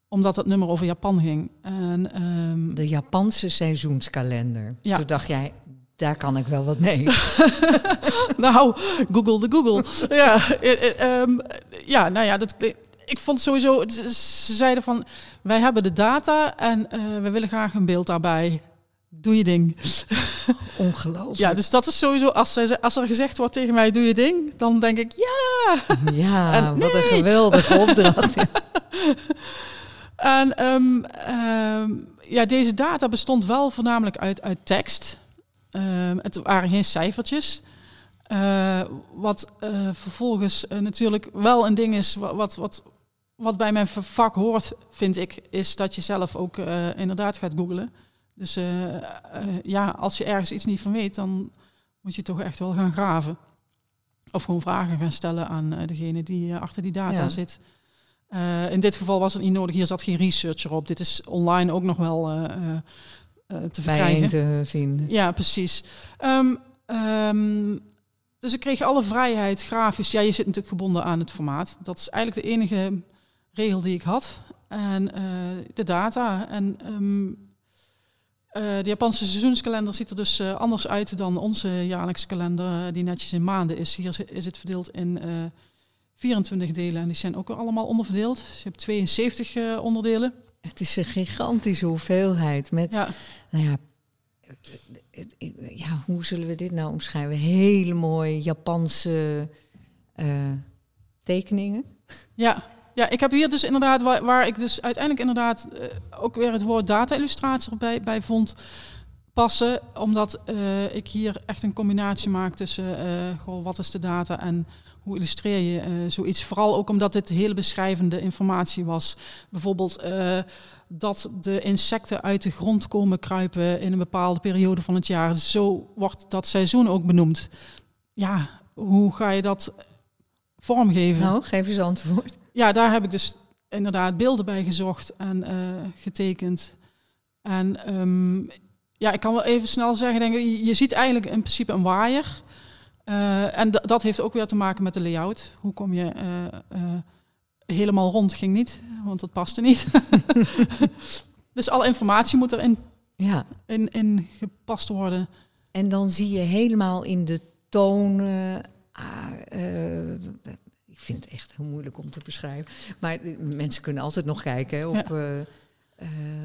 Speaker 2: omdat het nummer over Japan ging. En, um,
Speaker 1: de Japanse seizoenskalender. Ja. Toen dacht jij, daar kan ik wel wat mee.
Speaker 2: nou, Google de Google. ja, um, ja, nou ja, dat, ik vond sowieso, ze zeiden van, wij hebben de data en uh, we willen graag een beeld daarbij. Doe je ding.
Speaker 1: Ongelooflijk.
Speaker 2: Ja, dus dat is sowieso, als er, als er gezegd wordt tegen mij, doe je ding, dan denk ik, ja.
Speaker 1: Ja, en, wat een geweldige opdracht.
Speaker 2: En um, um, ja, deze data bestond wel voornamelijk uit, uit tekst. Um, het waren geen cijfertjes. Uh, wat uh, vervolgens uh, natuurlijk wel een ding is wat, wat, wat bij mijn vak hoort, vind ik, is dat je zelf ook inderdaad gaat googlen. Dus ja, als je ergens iets niet van weet, dan moet je toch echt wel gaan graven. Of gewoon vragen gaan stellen aan degene die achter die data ja. zit. In dit geval was het niet nodig. Hier zat geen researcher op. Dit is online ook nog wel te verkrijgen.
Speaker 1: te vinden.
Speaker 2: Ja, precies. Um, um, dus ik kreeg alle vrijheid grafisch. Ja, je zit natuurlijk gebonden aan het formaat. Dat is eigenlijk de enige regel die ik had. En de data. En um, de Japanse seizoenskalender ziet er dus anders uit dan onze jaarlijkse kalender, die netjes in maanden is. Hier is het verdeeld in 24 delen en die zijn ook allemaal onderverdeeld. Dus je hebt 72 uh, onderdelen.
Speaker 1: Het is een gigantische hoeveelheid met, ja. nou ja, ja, hoe zullen we dit nou omschrijven? Hele mooie Japanse tekeningen.
Speaker 2: Ja, ja, ik heb hier dus inderdaad, waar, ik dus uiteindelijk inderdaad uh, ook weer het woord data-illustrator bij, bij vond passen, omdat uh, ik hier echt een combinatie maak tussen goh, wat is de data en hoe illustreer je zoiets? Vooral ook omdat dit hele beschrijvende informatie was. Bijvoorbeeld dat de insecten uit de grond komen kruipen in een bepaalde periode van het jaar. Zo wordt dat seizoen ook benoemd. Ja, hoe ga je dat vormgeven?
Speaker 1: Nou, geef eens antwoord.
Speaker 2: Ja, daar heb ik dus inderdaad beelden bij gezocht en uh, getekend. En um, ja, ik kan wel even snel zeggen, denk ik, je ziet eigenlijk in principe een waaier. Uh, en dat heeft ook weer te maken met de layout. Hoe kom je uh, uh, helemaal rond? Ging niet, want dat paste niet. dus alle informatie moet erin ja. in, in gepast worden.
Speaker 1: En dan zie je helemaal in de tonen. Ik vind het echt heel moeilijk om te beschrijven. Maar mensen kunnen altijd nog kijken op. Ja.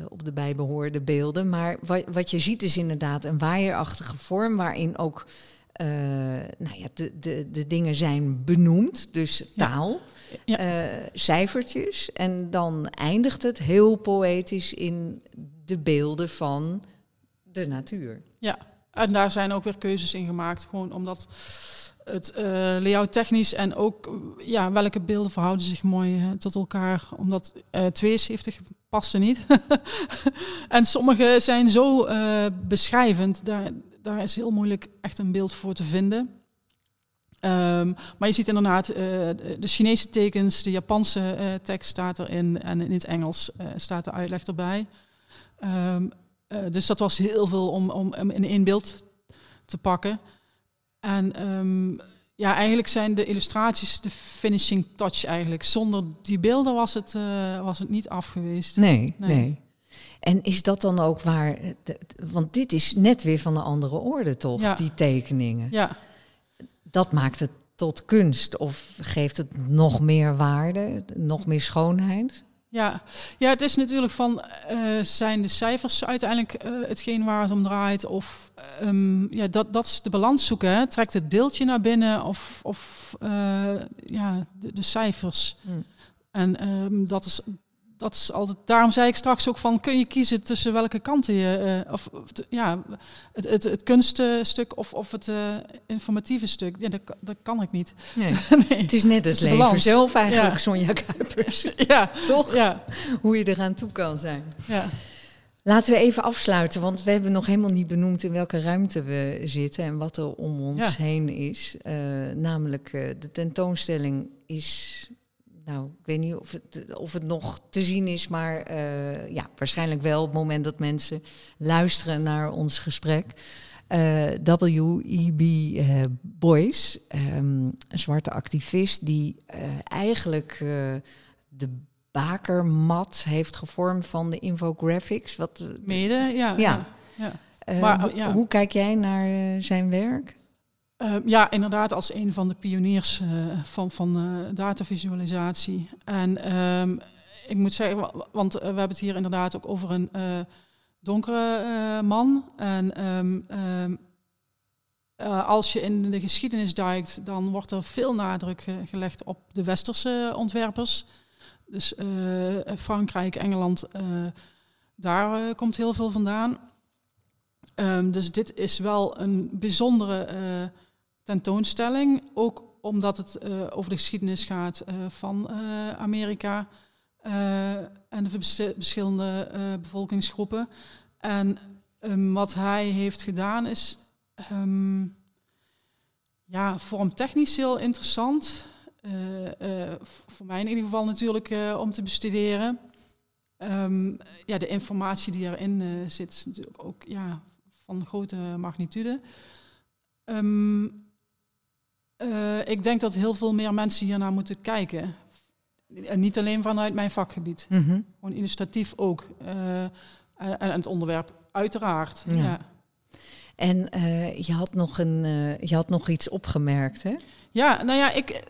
Speaker 1: op de bijbehoorde beelden. Maar wat, wat je ziet is inderdaad een waaierachtige vorm waarin ook uh, nou ja, de, de, de dingen zijn benoemd, dus taal, ja. Ja. Uh, cijfertjes. En dan eindigt het heel poëtisch in de beelden van de natuur.
Speaker 2: Ja, en daar zijn ook weer keuzes in gemaakt. Gewoon omdat het uh, layout technisch en ook ja, welke beelden verhouden zich mooi tot elkaar. Omdat 72 paste niet. en sommige zijn zo beschrijvend. Daar, daar is heel moeilijk echt een beeld voor te vinden. Um, maar je ziet inderdaad uh, de Chinese tekens, de Japanse uh, tekst staat erin en in het Engels uh, staat de uitleg erbij. Um, dus dat was heel veel om, om, om, in beeld te pakken. En um, ja, eigenlijk zijn de illustraties de finishing touch eigenlijk. Zonder die beelden was het, was het niet af geweest.
Speaker 1: nee. nee. nee. En is dat dan ook waar, want dit is net weer van een andere orde toch, die tekeningen.
Speaker 2: Ja.
Speaker 1: Dat maakt het tot kunst of geeft het nog meer waarde, nog meer schoonheid?
Speaker 2: Ja. ja, het is natuurlijk van, uh, zijn de cijfers uiteindelijk uh, hetgeen waar het om draait? Of um, ja, dat, dat is de balans zoeken. Hè? Trekt het beeldje naar binnen of, of uh, ja, de, de cijfers? Hmm. En um, dat is dat is altijd, daarom zei ik straks ook van, kun je kiezen tussen welke kanten je, uh, of ja, het, het, het kunststuk of, of het uh, informatieve stuk. Ja, dat, dat kan ik niet.
Speaker 1: Nee. nee. Het is net het, het leven balans. zelf eigenlijk, ja. Sonja Kuipers.
Speaker 2: ja.
Speaker 1: Toch?
Speaker 2: Ja.
Speaker 1: Hoe je eraan toe kan zijn.
Speaker 2: Ja.
Speaker 1: Laten we even afsluiten, want we hebben nog helemaal niet benoemd in welke ruimte we zitten en wat er om ons ja. heen is. Uh, namelijk, de tentoonstelling is nou, ik weet niet of het, of het nog te zien is, maar uh, ja, waarschijnlijk wel op het moment dat mensen luisteren naar ons gesprek. Uh, W.E.B. Uh, Boyce, um, een zwarte activist die eigenlijk de bakermat heeft gevormd van de infographics. Wat,
Speaker 2: Mede, ja.
Speaker 1: ja. ja. maar, ja. Hoe kijk jij naar zijn werk?
Speaker 2: Uh, ja, inderdaad, als een van de pioniers uh, van, van uh, datavisualisatie. En um, ik moet zeggen, want we hebben het hier inderdaad ook over een donkere man. En um, als je in de geschiedenis duikt, dan wordt er veel nadruk gelegd op de westerse ontwerpers. Dus Frankrijk, Engeland, daar komt heel veel vandaan. dus dit is wel een bijzondere tentoonstelling. Ook omdat het uh, over de geschiedenis gaat uh, van uh, Amerika en de verschillende bevolkingsgroepen. En um, wat hij heeft gedaan is um, ja, vormtechnisch heel interessant. voor mij in ieder geval natuurlijk om te bestuderen. Um, ja, de informatie die erin zit natuurlijk ook ja, van grote magnitude. Uh, ik denk dat heel veel meer mensen hiernaar moeten kijken. En niet alleen vanuit mijn vakgebied. Mm -hmm. Gewoon illustratief ook. Uh, en, en, het onderwerp uiteraard. Ja. ja.
Speaker 1: En uh, je, had nog een, je had nog iets opgemerkt, hè?
Speaker 2: Ja, nou ja, ik,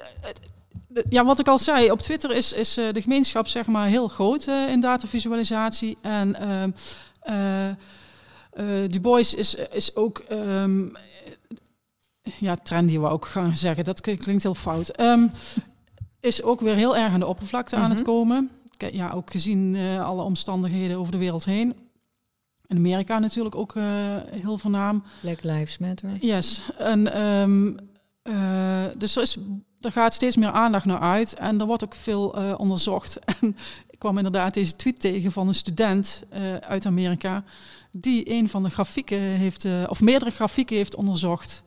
Speaker 2: ja, wat ik al zei, op Twitter is, is de gemeenschap zeg maar heel groot in datavisualisatie. En uh, Du Bois is, is ook um, ja, trendy wou ik gaan zeggen, dat klinkt heel fout. Um, is ook weer heel erg aan de oppervlakte aan het mhm. komen. Ja, ook gezien uh, alle omstandigheden over de wereld heen. In Amerika natuurlijk ook uh, heel voornaam.
Speaker 1: Black Lives Matter.
Speaker 2: Yes. En, um, uh, dus er, is, er gaat steeds meer aandacht naar uit en er wordt ook veel onderzocht. En ik kwam inderdaad deze tweet tegen van een student uit Amerika die een van de grafieken heeft, of meerdere grafieken heeft onderzocht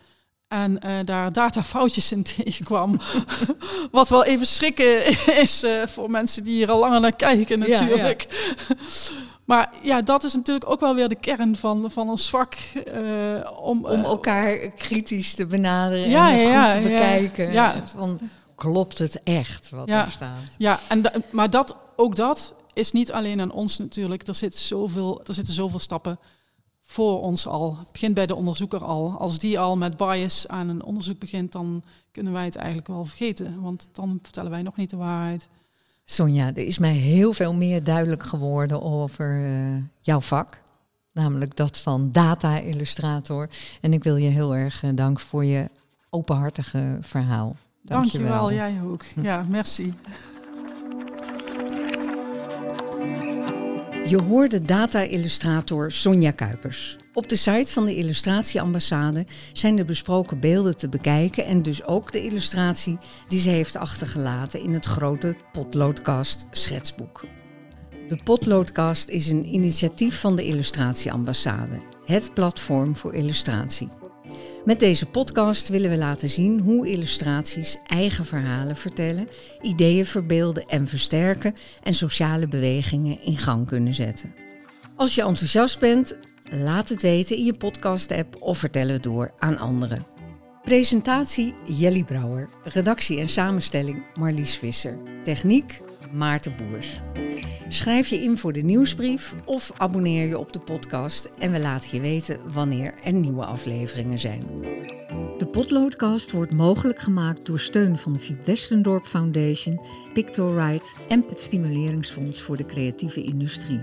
Speaker 2: en uh, daar datafoutjes in tegenkwam. Wat wel even schrikken is uh, voor mensen die hier al langer naar kijken natuurlijk. Ja, ja. maar ja, dat is natuurlijk ook wel weer de kern van, van ons vak. Uh,
Speaker 1: om, om elkaar kritisch te benaderen ja, en ja, goed te bekijken. Ja, Van, klopt het echt wat er staat?
Speaker 2: Ja, en maar dat, ook dat is niet alleen aan ons natuurlijk. Er, zit zoveel, er zitten zoveel stappen voor ons al. Het begint bij de onderzoeker al. Als die al met bias aan een onderzoek begint, dan kunnen wij het eigenlijk wel vergeten. Want dan vertellen wij nog niet de waarheid.
Speaker 1: Sonja, er is mij heel veel meer duidelijk geworden over uh, jouw vak. Namelijk dat van data-illustrator. En ik wil je heel erg uh, danken voor je openhartige verhaal.
Speaker 2: Dank je wel, jij ook. Ja, merci.
Speaker 1: Je hoorde data-illustrator Sonja Kuipers. Op de site van de Illustratieambassade zijn de besproken beelden te bekijken en dus ook de illustratie die ze heeft achtergelaten in het grote Potloodkast schetsboek. De Potloodkast is een initiatief van de Illustratieambassade, het platform voor illustratie. Met deze podcast willen we laten zien hoe illustraties eigen verhalen vertellen, ideeën verbeelden en versterken en sociale bewegingen in gang kunnen zetten. Als je enthousiast bent, laat het weten in je podcast-app of vertel het door aan anderen. Presentatie Jelly Brouwer, redactie en samenstelling Marlies Visser, techniek Maarten Boers. Schrijf je in voor de nieuwsbrief of abonneer je op de podcast en we laten je weten wanneer er nieuwe afleveringen zijn. De Potloodcast wordt mogelijk gemaakt door steun van de Fiep Westendorp Foundation, Pictoright en het Stimuleringsfonds voor de Creatieve Industrie.